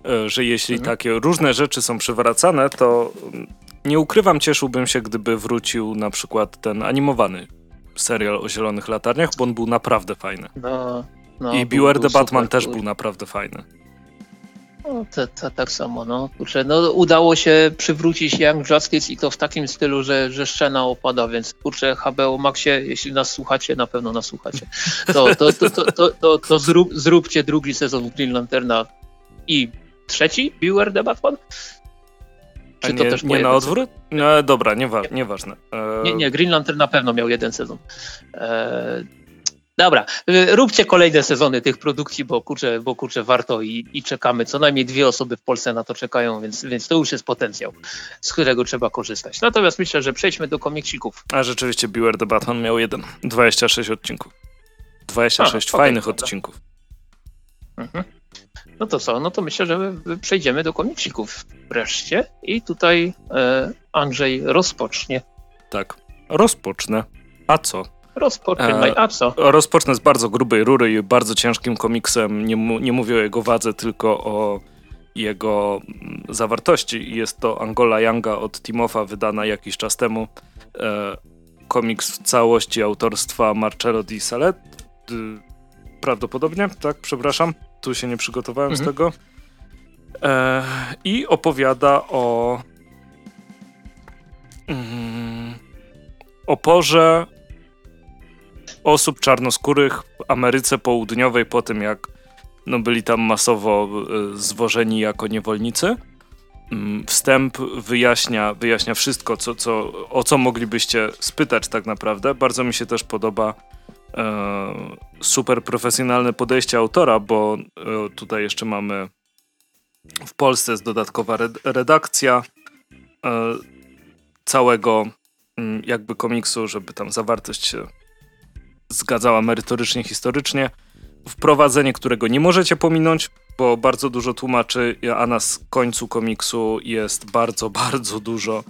e, że jeśli mhm. takie różne rzeczy są przywracane, to mm, nie ukrywam, cieszyłbym się, gdyby wrócił na przykład ten animowany serial o zielonych latarniach, bo on był naprawdę fajny. No, no, I Beware the Batman super, też był naprawdę fajny. No, to, to, tak samo, no. Kurczę, no. Udało się przywrócić Young Justice i to w takim stylu, że, że szczena opada, więc kurczę, HBO Maxie, jeśli nas słuchacie, na pewno nas słuchacie, to, to, to, to, to, to, to zrób, zróbcie drugi sezon Green Lanterna i trzeci Beware the Batman. Czy nie, to też nie na odwrót? No, dobra, niewa nieważne. E... Nie, nie, Green Lantern na pewno miał jeden sezon. E... Dobra, y, róbcie kolejne sezony tych produkcji, bo kurczę, bo kurczę warto i, i, czekamy. Co najmniej dwie osoby w Polsce na to czekają, więc, więc to już jest potencjał, z którego trzeba korzystać. Natomiast myślę, że przejdźmy do komiksików. A rzeczywiście Beware the Batman miał jeden, 26 odcinków. 26 A, fajnych okay, odcinków. Mhm. No to co? No to myślę, że przejdziemy do komiksików wreszcie i tutaj e, Andrzej rozpocznie. Tak, rozpocznę. A co? Rozpoczynaj, a co? Rozpocznę z bardzo grubej rury i bardzo ciężkim komiksem. Nie, nie mówię o jego wadze, tylko o jego mm, zawartości. Jest to Angola Younga od Timofa, wydana jakiś czas temu. E, komiks w całości autorstwa Marcello Di Salet. Prawdopodobnie, tak, przepraszam. Tu się nie przygotowałem mhm. z tego. E, I opowiada o mm, oporze osób czarnoskórych w Ameryce Południowej po tym, jak no, byli tam masowo e, zwożeni jako niewolnicy. Mm, wstęp wyjaśnia, wyjaśnia wszystko, co, co, o co moglibyście spytać tak naprawdę. Bardzo mi się też podoba e, super profesjonalne podejście autora, bo e, tutaj jeszcze mamy w Polsce jest dodatkowa redakcja e, całego mm, jakby komiksu, żeby tam zawartość się zgadzała merytorycznie, historycznie. Wprowadzenie, którego nie możecie pominąć, bo bardzo dużo tłumaczy, a na końcu komiksu jest bardzo, bardzo dużo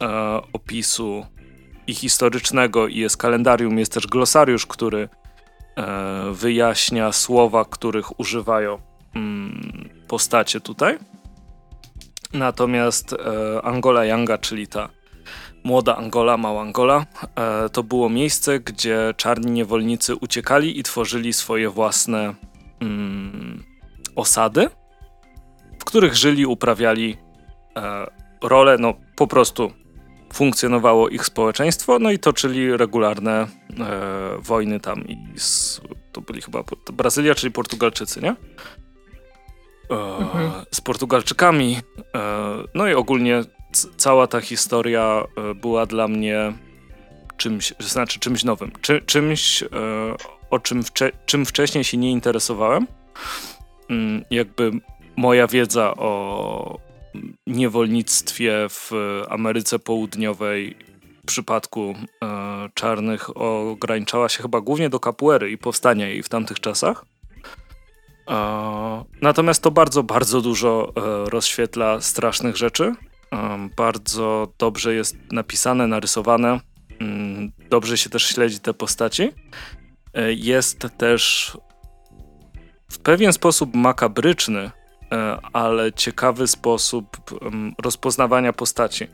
e, opisu i historycznego, i jest kalendarium, jest też glosariusz, który e, wyjaśnia słowa, których używają mm, postacie tutaj. Natomiast e, Angola Yanga, czyli ta Młoda Angola, Mała Angola e, to było miejsce, gdzie czarni niewolnicy uciekali i tworzyli swoje własne mm, osady, w których żyli, uprawiali e, rolę, no po prostu funkcjonowało ich społeczeństwo, no i toczyli regularne e, wojny tam i z, to byli chyba Brazylia, czyli Portugalczycy, nie? E, mhm. Z Portugalczykami, e, no i ogólnie cała ta historia e, była dla mnie czymś, znaczy czymś nowym, Czy, czymś, e, o czym, wcze, czym wcześniej się nie interesowałem. Mm, jakby moja wiedza o niewolnictwie w Ameryce Południowej w przypadku e, czarnych ograniczała się chyba głównie do kapuery i powstania jej w tamtych czasach. natomiast to bardzo, bardzo dużo rozświetla strasznych rzeczy bardzo dobrze jest napisane, narysowane. Mm, dobrze się też śledzi te postaci. E, jest też w pewien sposób makabryczny, e, ale ciekawy sposób rozpoznawania postaci.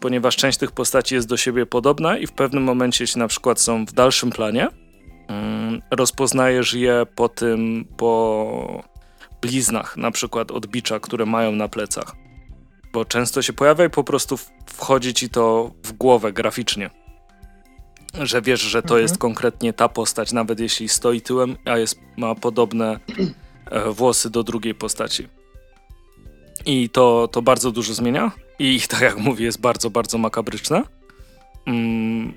Ponieważ część tych postaci jest do siebie podobna i w pewnym momencie, jeśli na przykład są w dalszym planie, mm, rozpoznajesz je po tym, po bliznach, na przykład odbicza, które mają na plecach. Bo często się pojawia i po prostu wchodzi ci to w głowę graficznie. Że wiesz, że to mhm. jest konkretnie ta postać, nawet jeśli stoi tyłem, a jest, ma podobne e, włosy do drugiej postaci. I to, to bardzo dużo zmienia. I tak jak mówię, jest bardzo, bardzo makabryczne. Mm,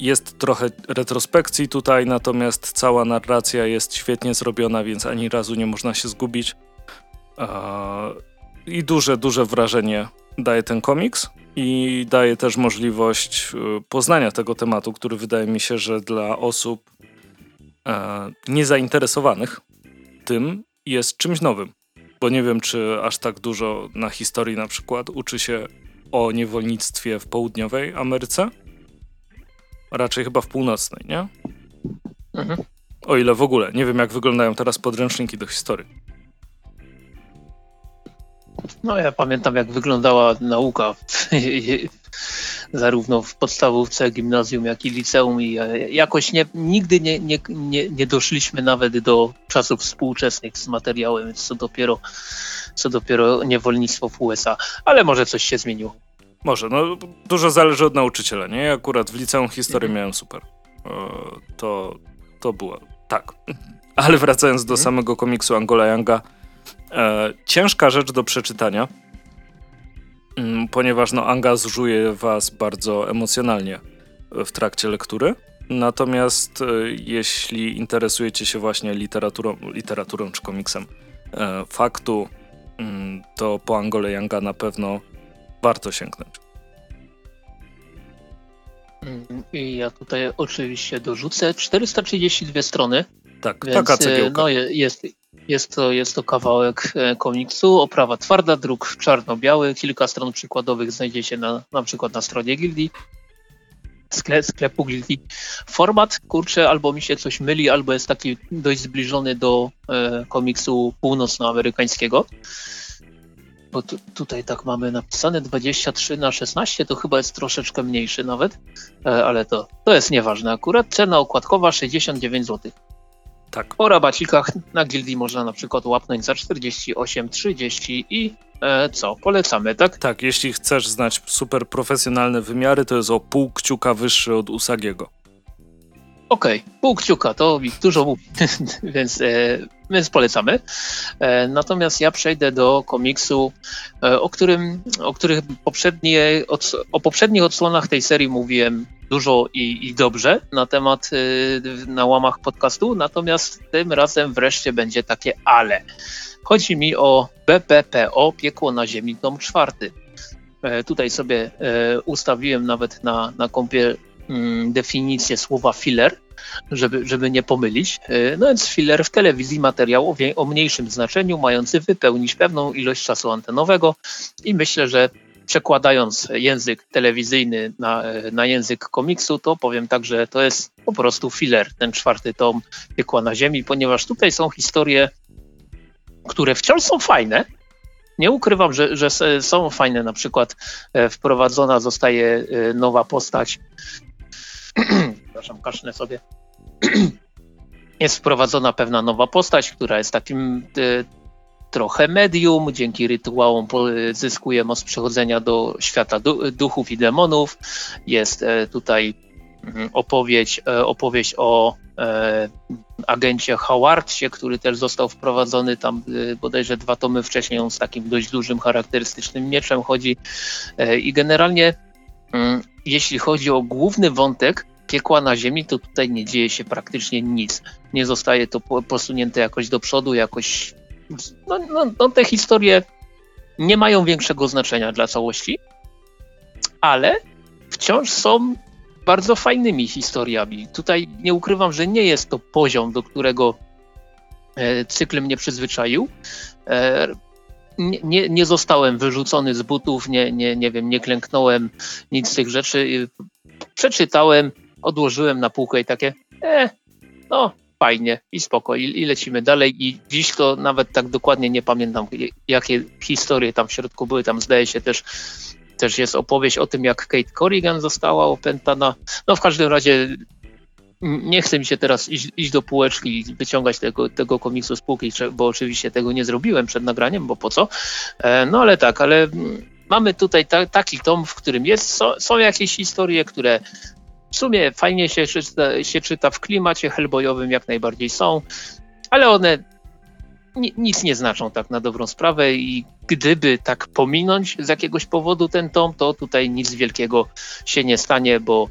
jest trochę retrospekcji tutaj, natomiast cała narracja jest świetnie zrobiona, więc ani razu nie można się zgubić. I duże, duże wrażenie daje ten komiks i daje też możliwość y, poznania tego tematu, który wydaje mi się, że dla osób e, niezainteresowanych tym jest czymś nowym. Bo nie wiem, czy aż tak dużo na historii na przykład uczy się o niewolnictwie w południowej Ameryce. Raczej chyba w północnej, nie? Mhm. O ile w ogóle. Nie wiem, jak wyglądają teraz podręczniki do historii. No ja pamiętam jak wyglądała nauka zarówno w podstawówce, gimnazjum, jak i liceum i e, jakoś nie, nigdy nie, nie, nie, nie doszliśmy nawet do czasów współczesnych z materiałem, więc co dopiero, co dopiero niewolnictwo w USA, ale może coś się zmieniło. Może, no dużo zależy od nauczyciela, nie? Ja akurat w liceum historię mhm. miałem super. To, to było, tak. Ale wracając do mhm. samego komiksu Angola Younga, E, ciężka rzecz do przeczytania, mm, ponieważ no, angażuje was bardzo emocjonalnie w trakcie lektury. Natomiast e, jeśli interesujecie się właśnie literaturą, literaturą czy komiksem e, faktu, mm, to po Angole Younga na pewno warto sięgnąć. Mm, I ja tutaj oczywiście dorzucę 432 strony. Tak, więc, taka cegiełka. No, jest, jest to, jest to kawałek e, komiksu, oprawa twarda, druk czarno-biały, kilka stron przykładowych znajdziecie na, na przykład na stronie gildii, sklep, sklepu gildii. Format, kurczę, albo mi się coś myli, albo jest taki dość zbliżony do e, komiksu północnoamerykańskiego. Bo tu, tutaj tak mamy napisane 23 na 16, to chyba jest troszeczkę mniejszy nawet, e, ale to, to jest nieważne akurat. Cena okładkowa 69 zł. Tak. Po rabacikach na gildii można na przykład łapnąć za 48, 30 i e, co? Polecamy, tak? Tak, jeśli chcesz znać super profesjonalne wymiary, to jest o pół kciuka wyższy od Usagiego. Okej, okay, pół kciuka, to mi dużo mówi, więc, e, więc polecamy. E, natomiast ja przejdę do komiksu, e, o którym, o których poprzednie, o poprzednich odsłonach tej serii mówiłem dużo i, i dobrze na temat y, na łamach podcastu, natomiast tym razem wreszcie będzie takie ale. Chodzi mi o BPPO Piekło na Ziemi, tom czwarty. E, tutaj sobie e, ustawiłem nawet na, na kompie mm, definicję słowa filler, żeby, żeby nie pomylić. E, no więc filler w telewizji materiał o, o mniejszym znaczeniu, mający wypełnić pewną ilość czasu antenowego i myślę, że przekładając język telewizyjny na, na język komiksu, to powiem tak, że to jest po prostu filler, ten czwarty tom Piekła na Ziemi, ponieważ tutaj są historie, które wciąż są fajne. Nie ukrywam, że, że są fajne. Na przykład e, wprowadzona zostaje e, nowa postać. Przepraszam, kasznę sobie jest wprowadzona pewna nowa postać, która jest takim e, trochę medium, dzięki rytuałom zyskuje moc przechodzenia do świata duchów i demonów. Jest e, tutaj mm, opowieść, e, opowieść o agencie Howardsie, który też został wprowadzony tam bodajże dwa tomy wcześniej. On z takim dość dużym, charakterystycznym mieczem chodzi. I generalnie, jeśli chodzi o główny wątek, piekła na ziemi, to tutaj nie dzieje się praktycznie nic. Nie zostaje to posunięte jakoś do przodu, jakoś no, no, no, te historie nie mają większego znaczenia dla całości, ale wciąż są bardzo fajnymi historiami. Tutaj nie ukrywam, że nie jest to poziom, do którego e, cykl mnie przyzwyczaił. Nie, nie, zostałem wyrzucony z butów, nie, nie, nie wiem, nie klęknąłem, nic z tych rzeczy. Przeczytałem, odłożyłem na półkę i takie, e, no, fajnie i spoko i, i, lecimy dalej. I dziś to nawet tak dokładnie nie pamiętam jakie historie tam w środku były, tam zdaje się też też jest opowieść o tym jak Kate Corrigan została opętana, no w każdym razie nie chcę mi się teraz iść, iść do półeczki i wyciągać tego, tego komiksu z półki, bo oczywiście tego nie zrobiłem przed nagraniem, bo po co, e, no ale tak, ale mamy tutaj ta, taki tom, w którym jest, są, są jakieś historie, które w sumie fajnie się czyta, się czyta w klimacie hellboyowym, jak najbardziej są, ale one nic nie znaczą tak na dobrą sprawę i gdyby tak pominąć z jakiegoś powodu ten tom, to tutaj nic wielkiego się nie stanie, bo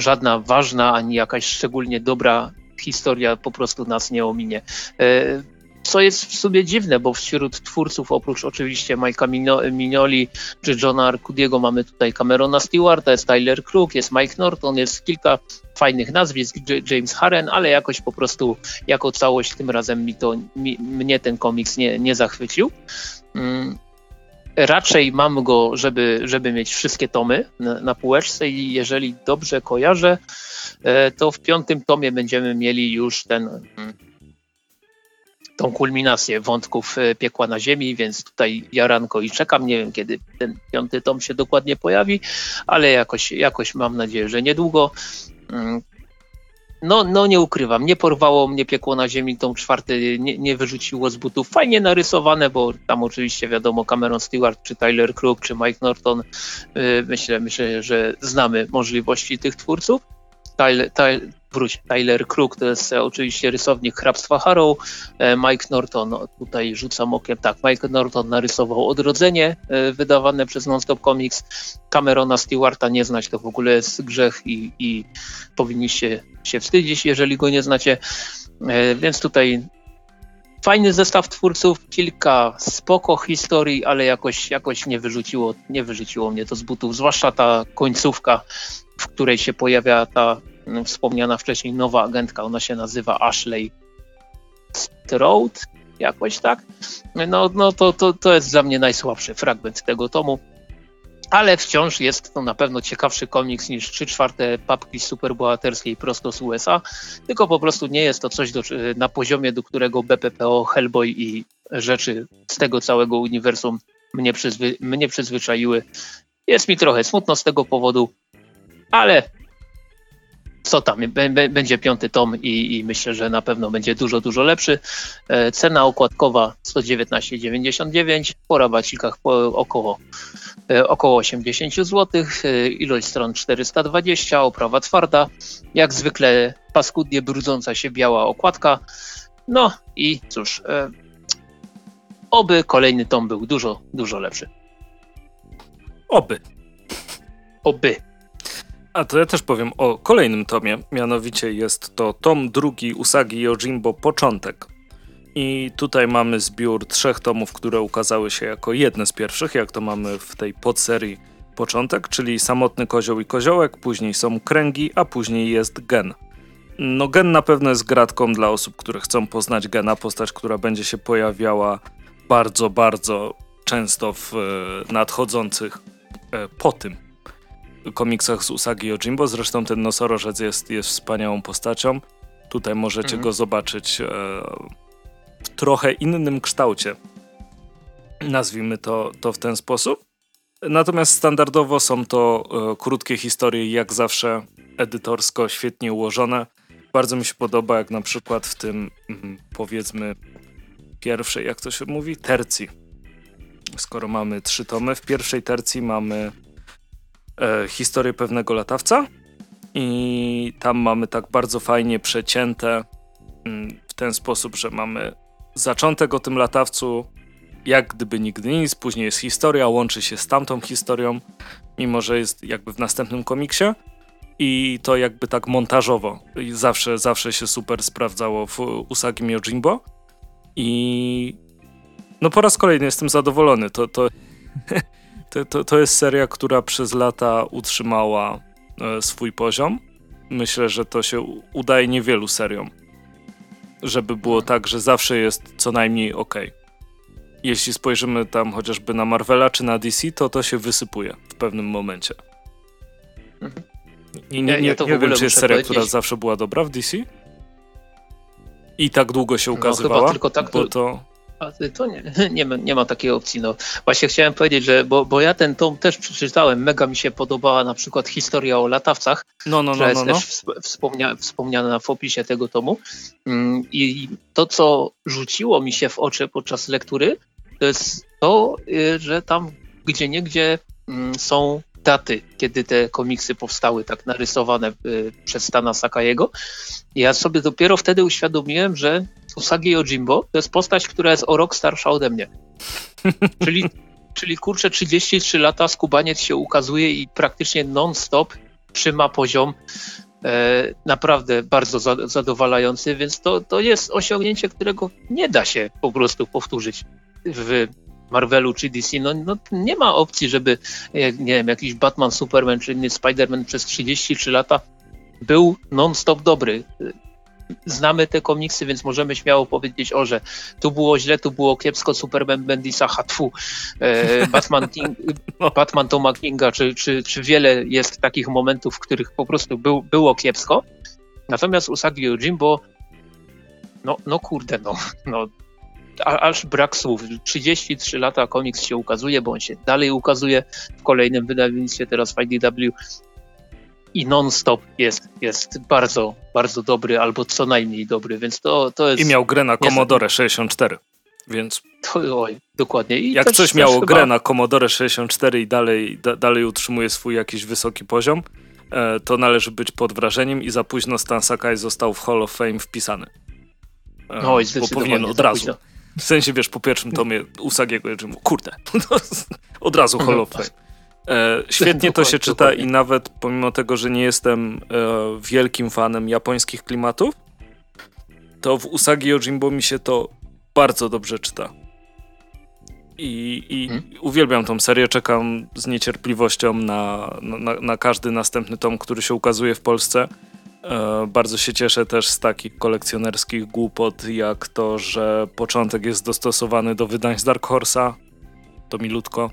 żadna ważna ani jakaś szczególnie dobra historia po prostu nas nie ominie. E, co jest w sumie dziwne, bo wśród twórców, oprócz oczywiście Mike'a Mignoli czy Johna Arcudiego, mamy tutaj Camerona Stewarta, jest Tyler Crook, jest Mike Norton, jest kilka fajnych nazwisk, James Harren, ale jakoś po prostu jako całość tym razem mi to, mi, mnie ten komiks nie, nie zachwycił. Mm, raczej mam go, żeby, żeby mieć wszystkie tomy na, na półeczce i jeżeli dobrze kojarzę, e, to w piątym tomie będziemy mieli już ten mm, tą kulminację wątków e, piekła na ziemi, więc tutaj jaranko i czekam. Nie wiem, kiedy ten piąty tom się dokładnie pojawi, ale jakoś, jakoś mam nadzieję, że niedługo. No, no nie ukrywam, nie porwało mnie piekło na ziemi, tą czwarty nie, nie wyrzuciło z butów. Fajnie narysowane, bo tam oczywiście wiadomo Cameron Stewart, czy Tyler Crook, czy Mike Norton. E, myślę, myślę, że znamy możliwości tych twórców. Tyler, wróć, Tyler Crook to jest e, oczywiście rysownik Hrabstwa Harrow, e, Mike Norton, tutaj rzucam okiem, tak, Mike Norton narysował Odrodzenie e, wydawane przez Nonstop Comics, Camerona Stewarta nie znać to w ogóle jest grzech i, i powinniście się wstydzić, jeżeli go nie znacie, więc tutaj fajny zestaw twórców, kilka spoko historii, ale jakoś, jakoś nie, wyrzuciło, nie wyrzuciło mnie to z butów, zwłaszcza ta końcówka, w której się pojawia ta wspomniana wcześniej nowa agentka, ona się nazywa Ashley Strode, jakoś tak. No, no to, to, to jest dla mnie najsłabszy fragment tego tomu, ale wciąż jest to na pewno ciekawszy komiks niż 3 czwarte papki superbohaterskiej prosto z USA, tylko po prostu nie jest to coś do, na poziomie, do którego BPPO, Hellboy i rzeczy z tego całego uniwersum mnie, przyzwy, mnie przyzwyczaiły. Jest mi trochę smutno z tego powodu, ale co tam, będzie piąty tom i, i, myślę, że na pewno będzie dużo, dużo lepszy. E, cena okładkowa 119,99, po rabacikach po około, e, około 80 zł, e, ilość stron 420, oprawa twarda, jak zwykle paskudnie brudząca się biała okładka. No i cóż, oby kolejny tom był dużo, dużo lepszy. Oby. Oby. A to ja też powiem o kolejnym tomie, mianowicie jest to tom drugi Usagi Yojimbo Początek. I tutaj mamy zbiór trzech tomów, które ukazały się jako jedne z pierwszych, jak to mamy w tej podserii Początek, czyli Samotny Kozioł i Koziołek, później są Kręgi, a później jest Gen. No Gen na pewno jest gratką dla osób, które chcą poznać Gena, postać, która będzie się pojawiała bardzo, bardzo często w e, nadchodzących e, po tym komiksach z Usagi Yojimbo. Zresztą ten nosorożec jest, jest wspaniałą postacią. Tutaj możecie mhm. go zobaczyć e, w trochę innym kształcie. Nazwijmy to, to w ten sposób. Natomiast standardowo są to e, krótkie historie, jak zawsze edytorsko świetnie ułożone. Bardzo mi się podoba, jak na przykład w tym, mm, powiedzmy, pierwszej, jak to się mówi, tercji. Skoro mamy trzy tomy, w pierwszej tercji mamy e, historię pewnego latawca i tam mamy tak bardzo fajnie przecięte mm, w ten sposób, że mamy zaczątek o tym latawcu, jak gdyby nigdy nic, później jest historia, łączy się z tamtą historią, mimo że jest jakby w następnym komiksie. I to jakby tak montażowo. I zawsze, zawsze się super sprawdzało w Usagi Yojimbo i no po raz kolejny jestem zadowolony, to, to To, to, to jest seria, która przez lata utrzymała e, swój poziom. Myślę, że to się udaje niewielu seriom. Żeby było tak, że zawsze jest co najmniej ok. Jeśli spojrzymy tam chociażby na Marvela czy na DC, to to się wysypuje w pewnym momencie. Mhm. Nie, nie, nie, nie wiem, czy jest seria, która zawsze była dobra w DC. I tak długo się ukazywała. No, chyba tylko tak, bo to... To nie, nie, ma, nie ma takiej opcji. No. Właśnie chciałem powiedzieć, że bo, bo ja ten tom też przeczytałem, mega mi się podobała na przykład historia o latawcach, no, no, no, która jest no, no. też wspomnia, wspomniana w opisie tego tomu. Mm, I to, co rzuciło mi się w oczy podczas lektury, to jest to, y, że tam gdzie niegdzie mm, są daty, kiedy te komiksy powstały, tak narysowane y, przez Stana Sakajego. Ja sobie dopiero wtedy uświadomiłem, że Usagi Yojimbo to jest postać, która jest o rok starsza ode mnie. czyli, czyli kurczę, 33 lata skubaniec się ukazuje i praktycznie non-stop trzyma poziom e, naprawdę bardzo za, zadowalający, więc to, to jest osiągnięcie, którego nie da się po prostu powtórzyć w Marvelu czy DC, no, no, nie ma opcji, żeby nie wiem, jakiś Batman, Superman czy inny Spider-Man przez 33 lata był non-stop dobry. Znamy te komiksy, więc możemy śmiało powiedzieć, o, że tu było źle, tu było kiepsko, Superman Bendisa, hatfu, e, Batman, King, no. Batman Toma Kinga, czy, czy, czy wiele jest takich momentów, w których po prostu był, było kiepsko. Natomiast Usagi Yojimbo, no, no kurde, no, no aż brak słów. 33 lata komiks się ukazuje, bo on się dalej ukazuje w kolejnym wydawnictwie, teraz w IDW i non-stop jest, jest bardzo, bardzo dobry, albo co najmniej dobry, więc to, to jest... I miał grę na Commodore 64, więc... To, oj, dokładnie. I Jak też, coś miało grę na Commodore 64 i dalej, da, dalej utrzymuje swój jakiś wysoki poziom, e, to należy być pod wrażeniem i za późno Stan Sakai został w Hall of Fame wpisany. E, no, bo powinien od razu. Późno. W sensie, wiesz, po pierwszym tomie Usagiego, że kurde, od razu Hall of Fame. E, świetnie to się czyta i nawet pomimo tego, że nie jestem e, wielkim fanem japońskich klimatów, to w Usagi Yojimbo mi się to bardzo dobrze czyta. I, i hmm? uwielbiam tą serię, czekam z niecierpliwością na, na, na każdy następny tom, który się ukazuje w Polsce. E, bardzo się cieszę też z takich kolekcjonerskich głupot, jak to, że początek jest dostosowany do wydań z Dark Horse'a. To milutko.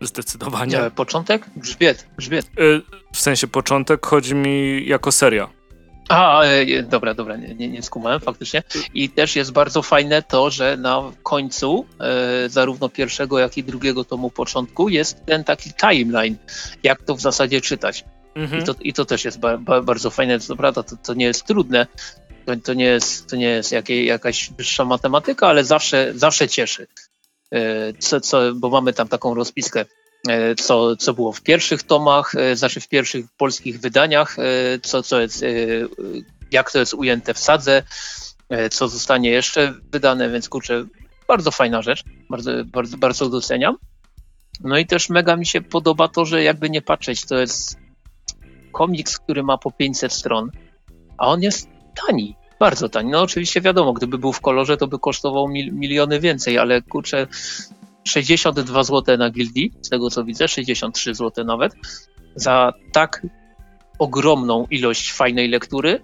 Zdecydowanie. Nie, początek? Grzbiet, grzbiet. E, w sensie początek chodzi mi jako seria. A, e, dobra, dobra, nie, nie skumałem faktycznie. I też jest bardzo fajne to, że na końcu e, zarówno pierwszego, jak i drugiego tomu początku jest ten taki timeline, jak to w zasadzie czytać. Mhm. I, to, I to też jest ba, ba, bardzo fajne, co prawda to, to nie jest trudne, to, to nie jest, to nie jest jakaś wyższa matematyka, ale zawsze, zawsze cieszy. E, co, co, bo mamy tam taką rozpiskę, e, co, co było w pierwszych tomach, e, znaczy w pierwszych polskich wydaniach, co, co jest, jak to jest ujęte w sadze, co zostanie jeszcze wydane, więc kurczę, bardzo fajna rzecz, bardzo, bardzo, bardzo doceniam. No i też mega mi się podoba to, że jakby nie patrzeć, to jest komiks, który ma po 500 stron, a on jest tani, bardzo tani. No oczywiście wiadomo, gdyby był w kolorze, to by kosztował mil, miliony więcej, ale kurczę, 62 zł na Gildii, z tego co widzę, 63 zł nawet, za tak ogromną ilość fajnej lektury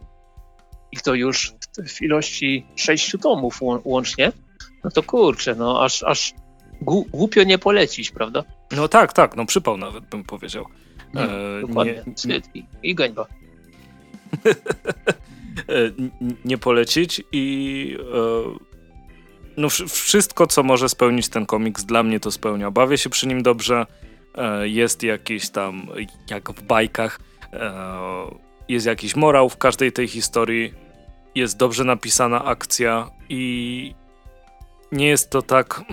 i to już w ilości 6 tomów łącznie, no to kurczę, no aż, aż głupio nie polecić, prawda? No tak, tak, no przypał nawet bym powiedział. No, e, dokładnie. Nie, I, I gańba. E, nie polecić i e, no wszystko, co może spełnić ten komiks, dla mnie to spełnia. Bawię się przy nim dobrze. Jest jakiś tam, jak w bajkach, jest jakiś morał w każdej tej historii. Jest dobrze napisana akcja i nie jest to tak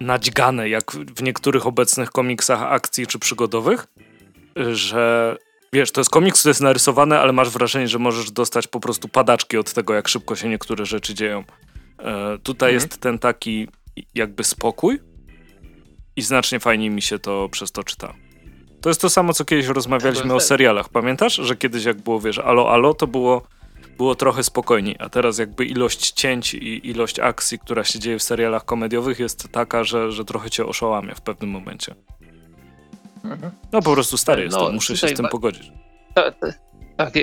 nadźgane, jak w niektórych obecnych komiksach akcji czy przygodowych, że wiesz, to jest komiks, który jest narysowany, ale masz wrażenie, że możesz dostać po prostu padaczki od tego, jak szybko się niektóre rzeczy dzieją. E, tutaj mhm. jest ten taki jakby spokój i znacznie fajniej mi się to przez to czyta. To jest to samo, co kiedyś rozmawialiśmy o serialach. Pamiętasz, że kiedyś jak było, wiesz, alo, alo, to było było trochę spokojniej, a teraz jakby ilość cięć i ilość akcji, która się dzieje w serialach komediowych jest taka, że, że trochę cię oszołamia w pewnym momencie. Mhm. No po prostu stary jestem, no, muszę się z tym pogodzić. Tak, tak,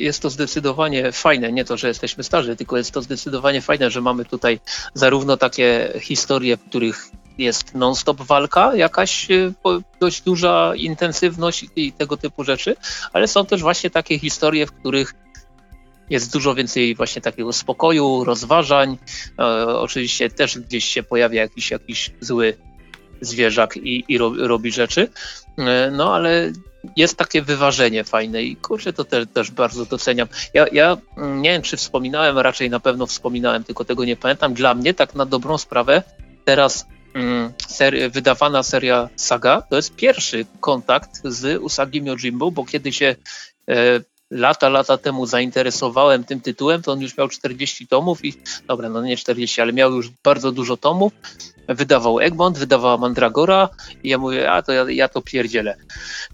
jest to zdecydowanie fajne, nie to, że jesteśmy starzy, tylko jest to zdecydowanie fajne, że mamy tutaj zarówno takie historie, w których jest non-stop walka, jakaś e, dość duża intensywność i tego typu rzeczy, ale są też właśnie takie historie, w których jest dużo więcej właśnie takiego spokoju, rozważań. E, oczywiście też gdzieś się pojawia jakiś, jakiś zły zwierzak i, i robi, robi rzeczy. E, no ale jest takie wyważenie fajne i kurczę, to też, też bardzo doceniam. Ja, ja mm, nie wiem, czy wspominałem, raczej na pewno wspominałem, tylko tego nie pamiętam. Dla mnie tak na dobrą sprawę teraz mm, ser, wydawana seria Saga, to jest pierwszy kontakt z Usagi Yojimbo, bo kiedy się e, lata, lata temu zainteresowałem tym tytułem, to on już miał 40 tomów i, dobra, no nie 40, ale miał już bardzo dużo tomów. Wydawał Egmont, wydawała Mandragora i ja mówię, a to ja, ja to pierdzielę.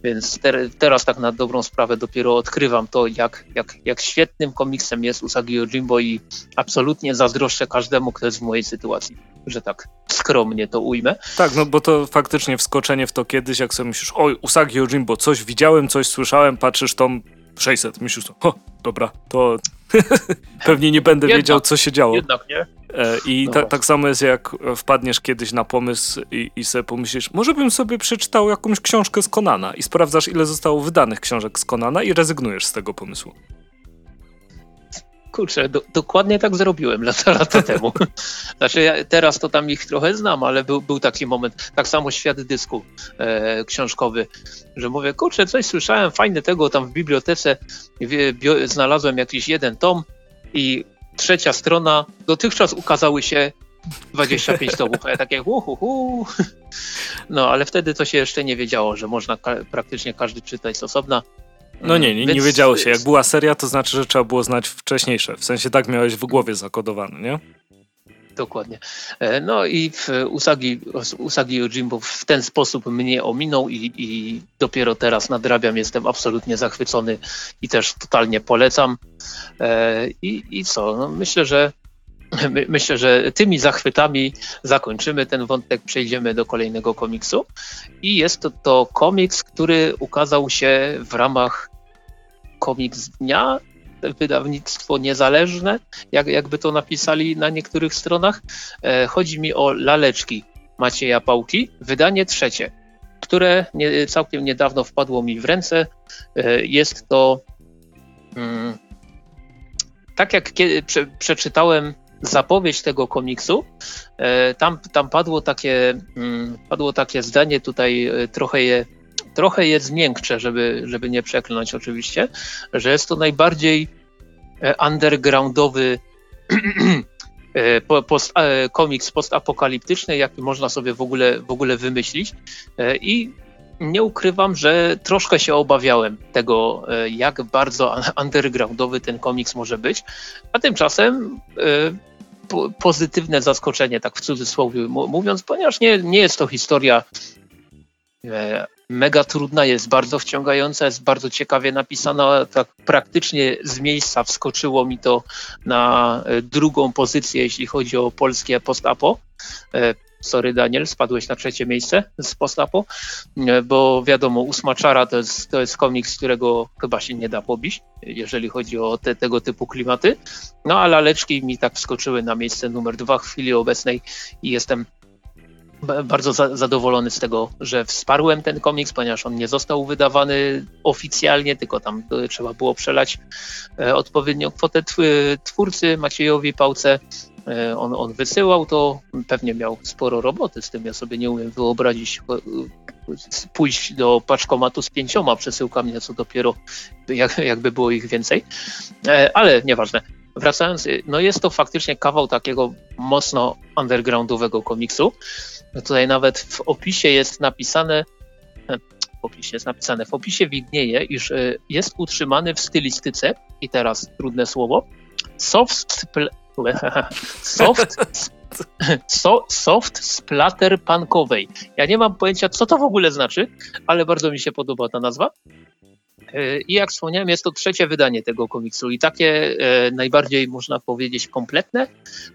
Więc ter, teraz tak na dobrą sprawę dopiero odkrywam to, jak, jak, jak świetnym komiksem jest Usagi Yojimbo i absolutnie zazdroszczę każdemu, kto jest w mojej sytuacji, że tak skromnie to ujmę. Tak, no bo to faktycznie wskoczenie w to kiedyś, jak sobie myślisz, oj, Usagi Yojimbo, coś widziałem, coś słyszałem, patrzysz tom 600. Myślisz, o, dobra, to pewnie nie będę jednak, wiedział, co się działo. Jednak nie. E, I no ta, tak samo jest, jak wpadniesz kiedyś na pomysł i, i sobie pomyślisz, może bym sobie przeczytał jakąś książkę z Konana i sprawdzasz, ile zostało wydanych książek z Konana i rezygnujesz z tego pomysłu. Kurczę, do, dokładnie tak zrobiłem lata, lata temu. Znaczy ja teraz to tam ich trochę znam, ale był, był taki moment, tak samo świat dysku e, książkowy, że mówię, kurczę, coś słyszałem fajne tego tam w bibliotece, bio, znalazłem jakiś jeden tom i trzecia strona, dotychczas ukazały się 25 tomów, a ja takie uhuhu. No, ale wtedy to się jeszcze nie wiedziało, że można ka praktycznie każdy czytać z osobna. No nie, nie, nie wiedziało się. Jak była seria, to znaczy, że trzeba było znać wcześniejsze. W sensie tak miałeś w głowie zakodowane, nie? Dokładnie. E, no i Usagi, Usagi Yojimbo w ten sposób mnie ominął i, i, dopiero teraz nadrabiam. Jestem absolutnie zachwycony i też totalnie polecam. E, I, i co? No myślę, że My, myślę, że tymi zachwytami zakończymy ten wątek, przejdziemy do kolejnego komiksu. I jest to, to komiks, który ukazał się w ramach komiks dnia, wydawnictwo niezależne, jak, jakby to napisali na niektórych stronach. E, chodzi mi o laleczki Macieja Pałki, wydanie trzecie, które nie, całkiem niedawno wpadło mi w ręce. E, jest to. Mm, tak jak kiedy, prze, przeczytałem zapowiedź tego komiksu, e, tam, tam padło, takie, mm, padło takie zdanie, tutaj e, trochę je, trochę je zmiękczę, żeby, żeby nie przekląć oczywiście, że jest to najbardziej e, undergroundowy post, komiks postapokaliptyczny, jaki można sobie w ogóle, w ogóle wymyślić. I nie ukrywam, że troszkę się obawiałem tego, jak bardzo undergroundowy ten komiks może być, a tymczasem pozytywne zaskoczenie, tak w cudzysłowie mówiąc, ponieważ nie, nie jest to historia e, mega trudna, jest bardzo wciągająca, jest bardzo ciekawie napisana. Tak praktycznie z miejsca wskoczyło mi to na e, drugą pozycję, jeśli chodzi o polskie postapo. E, sorry Daniel, spadłeś na trzecie miejsce z postapo, bo wiadomo, Ósma Czara to jest, to jest komiks, którego chyba się nie da pobić, jeżeli chodzi o te, tego typu klimaty. No a laleczki mi tak wskoczyły na miejsce numer dwa w chwili obecnej i jestem bardzo za zadowolony z tego, że wsparłem ten komiks, ponieważ on nie został wydawany oficjalnie, tylko tam trzeba było przelać e, odpowiednią kwotę twórcy Maciejowi Pałce. E, on, on wysyłał to, pewnie miał sporo roboty z tym, ja sobie nie umiem wyobrazić e, pójść do paczkomatu z pięcioma przesyłkami, co dopiero jak, jakby było ich więcej, ale nieważne. Wracając, no jest to faktycznie kawał takiego mocno undergroundowego komiksu, tutaj nawet w opisie jest napisane, w opisie jest napisane, w opisie widnieje, iż e, jest utrzymany w stylistyce, i teraz trudne słowo, soft, soft, so, soft splatter punkowej. Ja nie mam pojęcia, co to w ogóle znaczy, ale bardzo mi się podoba ta nazwa. I jak wspomniałem, jest to trzecie wydanie tego komiksu i takie e, najbardziej można powiedzieć kompletne,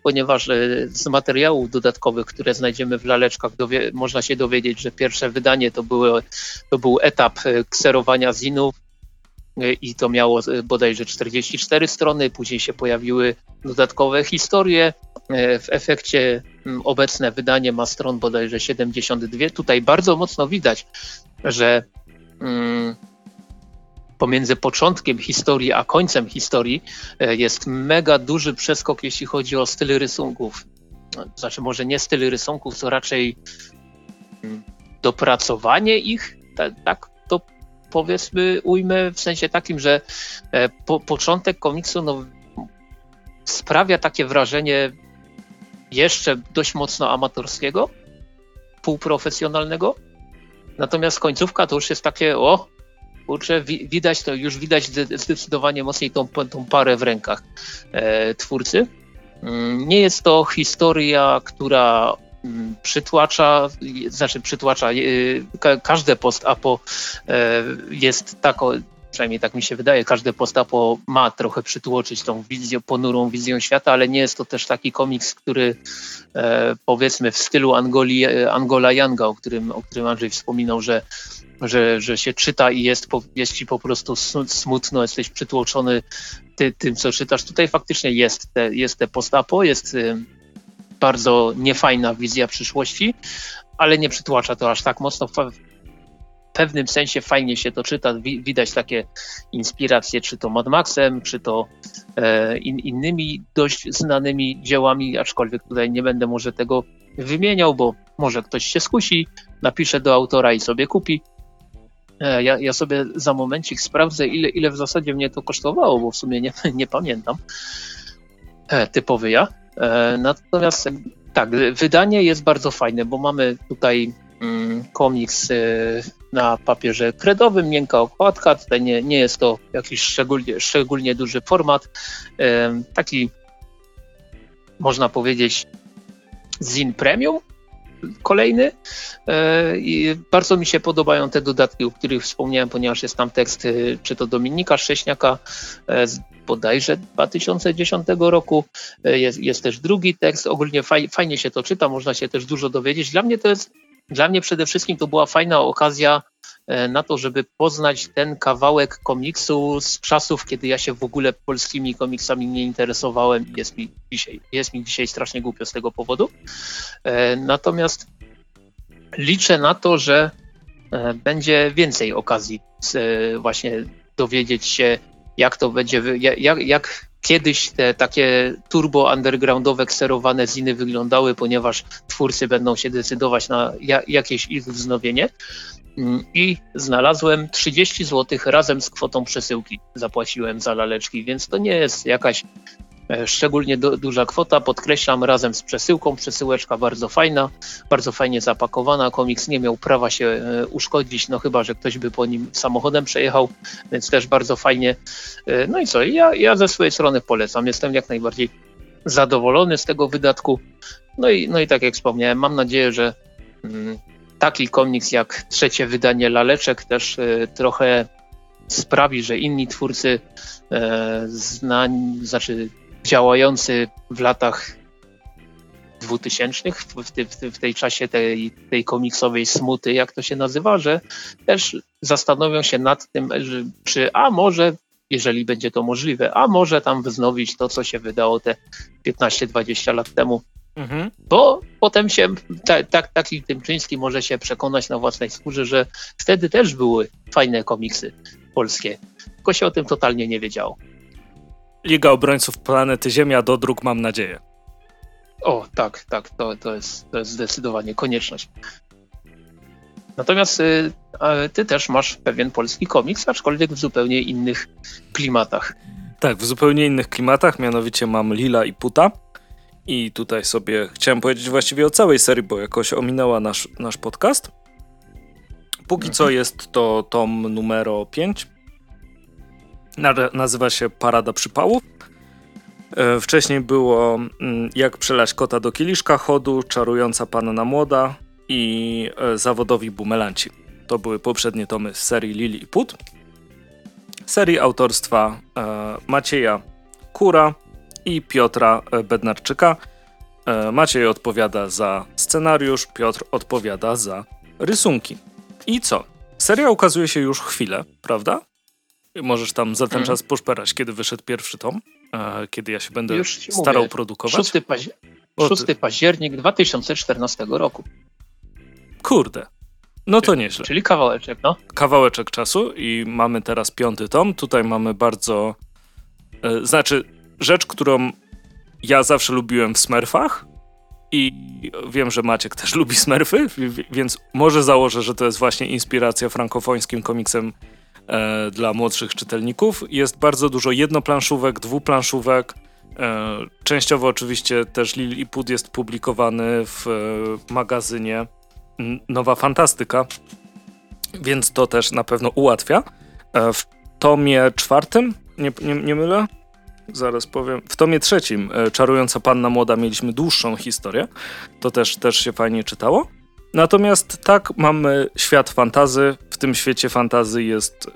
ponieważ e, z materiałów dodatkowych, które znajdziemy w laleczkach, można się dowiedzieć, że pierwsze wydanie to, były, to był etap e, kserowania zinów i to miało bodajże 44 strony, później się pojawiły dodatkowe historie. W efekcie obecne wydanie ma stron bodajże 72. Tutaj bardzo mocno widać, że pomiędzy początkiem historii a końcem historii e, jest mega duży przeskok, jeśli chodzi o styl rysunków. Znaczy, może nie styl rysunków, to raczej mm, dopracowanie ich, tak, tak powiedzmy, ujmę w sensie takim, że e, po, początek komiksu no, sprawia takie wrażenie jeszcze dość mocno amatorskiego, półprofesjonalnego. Natomiast końcówka to już jest takie, o, kurczę, widać to, już widać zdecydowanie mocniej tą, tą parę w rękach e, twórcy. Mm, nie jest to historia, która przytłacza, znaczy przytłacza, e, każde post-apo e, jest tako, przynajmniej tak mi się wydaje, każde postapo ma trochę przytłoczyć tą wizją, ponurą wizją świata, ale nie jest to też taki komiks, który e, powiedzmy w stylu Angoli, Angola Yanga, o którym, o którym Andrzej wspominał, że, że, że się czyta i jest, jest ci po prostu smutno, jesteś przytłoczony ty, tym, co czytasz. Tutaj faktycznie jest te, jest te postapo, jest y, bardzo niefajna wizja przyszłości, ale nie przytłacza to aż tak mocno pewnym sensie fajnie się to czyta. Widać takie inspiracje, czy to Mad Maxem, czy to e, in, innymi dość znanymi dziełami, aczkolwiek tutaj nie będę może tego wymieniał, bo może ktoś się skusi, napisze do autora i sobie kupi. E, ja, ja, sobie za momencik sprawdzę, ile, ile w zasadzie mnie to kosztowało, bo w sumie nie, nie pamiętam. E, typowy ja. E, natomiast tak, wydanie jest bardzo fajne, bo mamy tutaj mm, komiks na papierze kredowym, miękka okładka. Tutaj nie, nie jest to jakiś szczególnie, szczególnie duży format. Taki można powiedzieć zin premium kolejny. I bardzo mi się podobają te dodatki, o których wspomniałem, ponieważ jest tam tekst czy to Dominika Szcześniaka z bodajże 2010 roku. Jest, jest też drugi tekst. Ogólnie faj, fajnie się to czyta, można się też dużo dowiedzieć. Dla mnie to jest dla mnie przede wszystkim to była fajna okazja e, na to, żeby poznać ten kawałek komiksu z czasów, kiedy ja się w ogóle polskimi komiksami nie interesowałem. Jest mi dzisiaj, jest mi dzisiaj strasznie głupio z tego powodu. E, natomiast liczę na to, że e, będzie więcej okazji właśnie dowiedzieć się, jak to będzie, jak, jak kiedyś te takie turbo undergroundowe kserowane ziny wyglądały, ponieważ twórcy będą się decydować na jakieś ich wznowienie. I znalazłem 30 zł razem z kwotą przesyłki. Zapłaciłem za laleczki, więc to nie jest jakaś E, szczególnie du duża kwota, podkreślam, razem z przesyłką. Przesyłeczka bardzo fajna, bardzo fajnie zapakowana. Komiks nie miał prawa się e, uszkodzić, no chyba, że ktoś by po nim samochodem przejechał, więc też bardzo fajnie. E, no i co, ja, ja ze swojej strony polecam. Jestem jak najbardziej zadowolony z tego wydatku. No i, no i tak jak wspomniałem, mam nadzieję, że mm, taki komiks jak trzecie wydanie Laleczek też y, trochę sprawi, że inni twórcy e, znań, znaczy działający w latach 2000 w, w, w, tej czasie tej, tej komiksowej smuty, jak to się nazywa, że też zastanowią się nad tym, że, czy a może, jeżeli będzie to możliwe, a może tam wznowić to, co się wydało te 15-20 lat temu. Mhm. Bo potem się ta, ta, taki Tymczyński może się przekonać na własnej skórze, że wtedy też były fajne komiksy polskie, tylko się o tym totalnie nie wiedziało. Liga Obrońców Planety Ziemia do dróg, mam nadzieję. O, tak, tak, to, to, jest, to jest zdecydowanie konieczność. Natomiast y, ty też masz pewien polski komiks, aczkolwiek w zupełnie innych klimatach. Tak, w zupełnie innych klimatach, mianowicie mam Lila i Puta. I tutaj sobie chciałem powiedzieć właściwie o całej serii, bo jakoś ominęła nasz, nasz podcast. Póki mhm. co jest to tom numero 5 Nazywa się Parada Przypałów. E, wcześniej było mm, Jak przelać kota do kieliszka chodu, Czarująca panna młoda i e, Zawodowi bumelanci. To były poprzednie tomy z serii Lili i Put. Serii autorstwa e, Macieja Kura i Piotra Bednarczyka. Maciej odpowiada za scenariusz, Piotr odpowiada za rysunki. I co? Seria ukazuje się już chwilę, prawda? Możesz tam za ten hmm. czas poszperać, kiedy wyszedł pierwszy tom, kiedy ja się będę Już starał mówię, produkować. 6, paź 6 październik 2014 roku. Kurde. No to nieźle. Czyli kawałeczek, no. Kawałeczek czasu i mamy teraz piąty tom. Tutaj mamy bardzo... E, znaczy, rzecz, którą ja zawsze lubiłem w Smurfach i wiem, że Maciek też lubi Smurfy, więc może założę, że to jest właśnie inspiracja frankofońskim komiksem e, dla młodszych czytelników. Jest bardzo dużo jednoplanszówek, dwuplanszówek. E, częściowo oczywiście też Lil i Pud jest publikowany w e, magazynie nowa fantastyka, więc to też na pewno ułatwia. E, w tomie czwartym, nie, nie, nie mylę? Zaraz powiem. W tomie trzecim, e, Czarująca Panna Młoda, mieliśmy dłuższą historię. To też, też się fajnie czytało. Natomiast tak, mamy świat fantazy. W tym świecie fantazy jest e,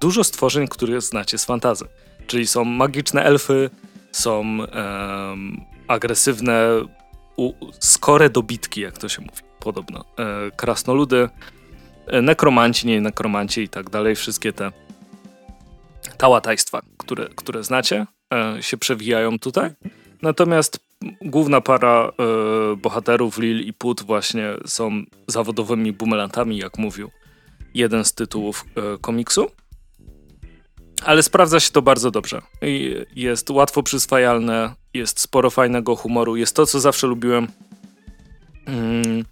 dużo stworzeń, które znacie z fantazy. Czyli są magiczne elfy, są e, agresywne, u, skore dobitki, jak to się mówi, podobno. E, krasnoludy, e, nekromanci, nie nekromanci i tak dalej. Wszystkie te tałatajstwa, które, które znacie, e, się przewijają tutaj. Natomiast główna para e, bohaterów, Lil i Put, właśnie są zawodowymi bumelantami, jak mówił jeden z tytułów e, komiksu. Ale sprawdza się to bardzo dobrze. Jest łatwo przyswajalne, jest sporo fajnego humoru, jest to, co zawsze lubiłem mm,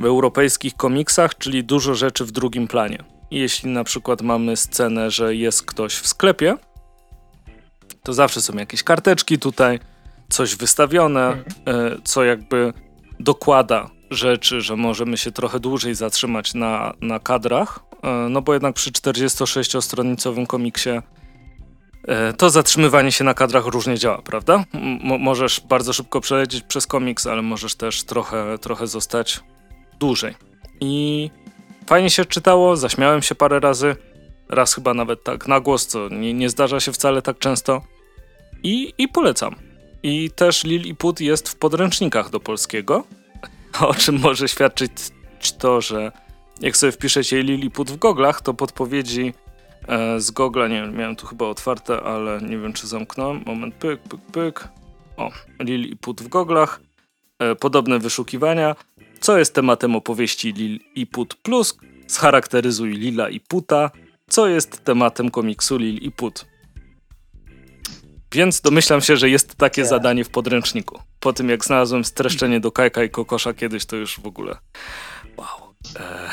w europejskich komiksach, czyli dużo rzeczy w drugim planie. Jeśli na przykład mamy scenę, że jest ktoś w sklepie, to zawsze są jakieś karteczki tutaj, coś wystawione, mhm. e, co jakby dokłada rzeczy, że możemy się trochę dłużej zatrzymać na, na kadrach, e, no bo jednak przy 46-stronicowym komiksie e, to zatrzymywanie się na kadrach różnie działa, prawda? Możesz bardzo szybko przelecieć przez komiks, ale możesz też trochę, trochę zostać dłużej. I fajnie się czytało, zaśmiałem się parę razy, raz chyba nawet tak na głos, co nie, nie zdarza się wcale tak często. I, i polecam. I też Lil i Put jest w podręcznikach do polskiego, o czym może świadczyć to, że jak sobie wpiszecie Lil i Put w goglach, to podpowiedzi e, z gogla, nie wiem, miałem tu chyba otwarte, ale nie wiem czy zamknąłem. Moment, pyk, pyk, pyk. O, Lil i Put w goglach. E, podobne wyszukiwania. Co jest tematem opowieści Lil i Put Plus? Scharakteryzuj Lila i Puta. Co jest tematem komiksu Lil i Put? Więc domyślam się, że jest takie yeah. zadanie w podręczniku. Po tym jak znalazłem streszczenie do Kajka i Kokosza kiedyś, to już w ogóle wow. E...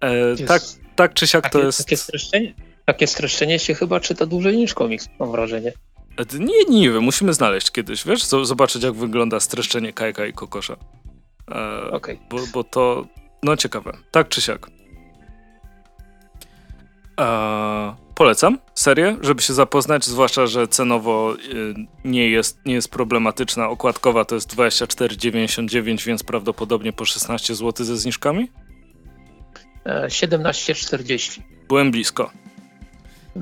E, tak, tak czy siak takie, to jest... Takie streszczenie, takie streszczenie się chyba czyta dłużej niż komiks, mam wrażenie. E, nie, wiem, musimy znaleźć kiedyś, wiesz, zobaczyć jak wygląda streszczenie Kajka i Kokosza. E, okay. bo, bo to, no ciekawe, tak czy siak. E, polecam serię, żeby się zapoznać, zwłaszcza, że cenowo y, nie jest, nie jest problematyczna. Okładkowa to jest 24,99, więc prawdopodobnie po 16 zł ze zniżkami? 17,40. E, Byłem blisko.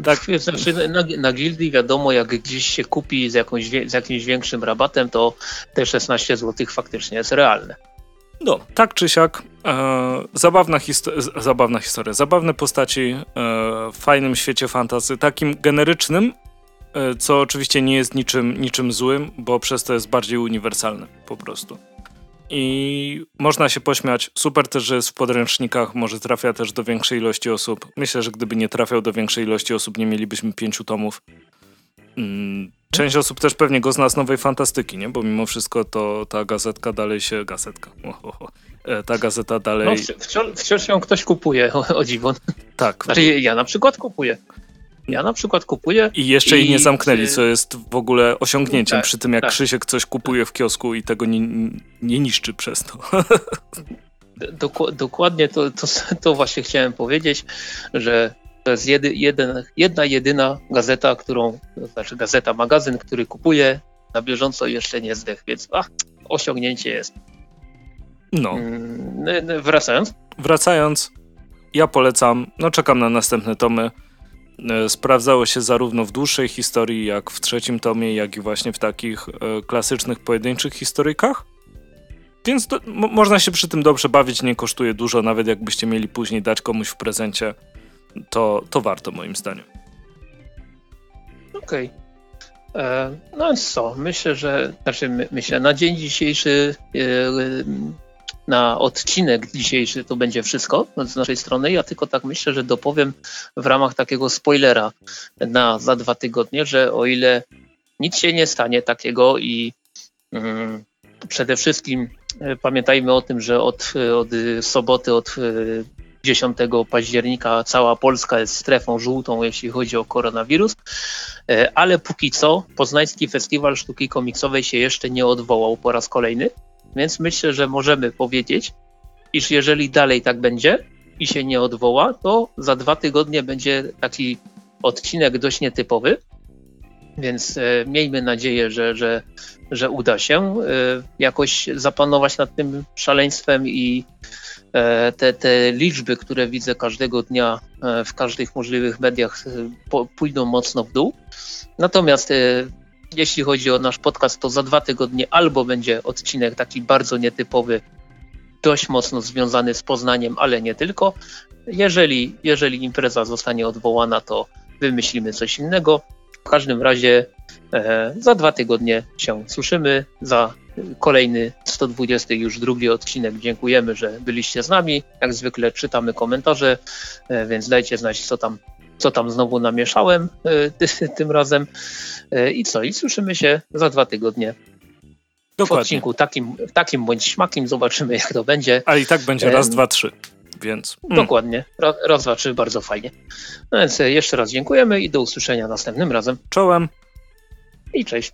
Tak. Znaczy, na, na gildii wiadomo, jak gdzieś się kupi z, jakąś, z jakimś większym rabatem, to te 16 zł faktycznie jest realne. No, tak czy siak, e, zabawna, histo- zabawna historia, zabawne postaci e, w fajnym świecie fantasy, takim generycznym, e, co oczywiście nie jest niczym, niczym złym, bo przez to jest bardziej uniwersalne po prostu. I można się pośmiać. Super też, że jest w podręcznikach, może trafia też do większej ilości osób. Myślę, że gdyby nie trafiał do większej ilości osób, nie mielibyśmy pięciu tomów. Mm, Część osób też pewnie go zna z nowej fantastyki, nie? Bo mimo wszystko to ta gazetka dalej się. Gazetka. Oh, oh, oh. Ta gazeta dalej. No, wciąż, wciąż ją ktoś kupuje, o, o dziwo. Tak. Znaczy, ja na przykład kupuję. Ja na przykład kupuję. I jeszcze i... jej nie zamknęli, co jest w ogóle osiągnięciem tak, przy tym, jak tak. Krzysiek coś kupuje w kiosku i tego nie, nie niszczy przez to. dokładnie to, to, to właśnie chciałem powiedzieć, że to jest jedy, jeden, jedna, jedyna gazeta, którą, to znaczy gazeta, magazyn, który kupuję na bieżąco jeszcze nie zdech, więc ach, osiągnięcie jest. No. Mm, wracając. Wracając, ja polecam, no czekam na następne tomy. E, sprawdzało się zarówno w dłuższej historii, jak w trzecim tomie, jak i właśnie w takich e, klasycznych, pojedynczych historykach. Więc to, można się przy tym dobrze bawić, nie kosztuje dużo, nawet jakbyście mieli później dać komuś w prezencie to, to warto moim zdaniem. Okej. Okay. E, no więc co, myślę, że, znaczy my, myślę, na dzień dzisiejszy, na odcinek dzisiejszy to będzie wszystko z naszej strony. Ja tylko tak myślę, że dopowiem w ramach takiego spoilera na za dwa tygodnie, że o ile nic się nie stanie takiego i mm, przede wszystkim e, pamiętajmy o tym, że od, od soboty, od 10 października cała Polska jest strefą żółtą, jeśli chodzi o koronawirus, e, ale póki co Poznański Festiwal Sztuki Komiksowej się jeszcze nie odwołał po raz kolejny. Więc myślę, że możemy powiedzieć, iż jeżeli dalej tak będzie i się nie odwoła, to za dwa tygodnie będzie taki odcinek dość nietypowy. Więc e, miejmy nadzieję, że, że, że uda się e, jakoś zapanować nad tym szaleństwem i e, te, te liczby, które widzę każdego dnia e, w każdych możliwych mediach, e, po, pójdą mocno w dół. Natomiast e, jeśli chodzi o nasz podcast, to za dwa tygodnie albo będzie odcinek taki bardzo nietypowy, dość mocno związany z Poznaniem, ale nie tylko. Jeżeli, jeżeli impreza zostanie odwołana, to wymyślimy coś innego. W każdym razie e, za dwa tygodnie się słyszymy. Za kolejny 120 już drugi odcinek. Dziękujemy, że byliście z nami. Jak zwykle czytamy komentarze, e, więc dajcie znać, co tam, co tam znowu namieszałem e, ty, tym razem. E, I co? I słyszymy się za dwa tygodnie w Dokładnie. odcinku takim, takim bądź śmakim. Zobaczymy, jak to będzie. A i tak będzie raz, dwa, trzy. Więc. Mm. Dokładnie. Raz, raz, dwa, trzy, bardzo fajnie. No więc e, jeszcze raz dziękujemy i do usłyszenia następnym razem. Czołem. I cześć.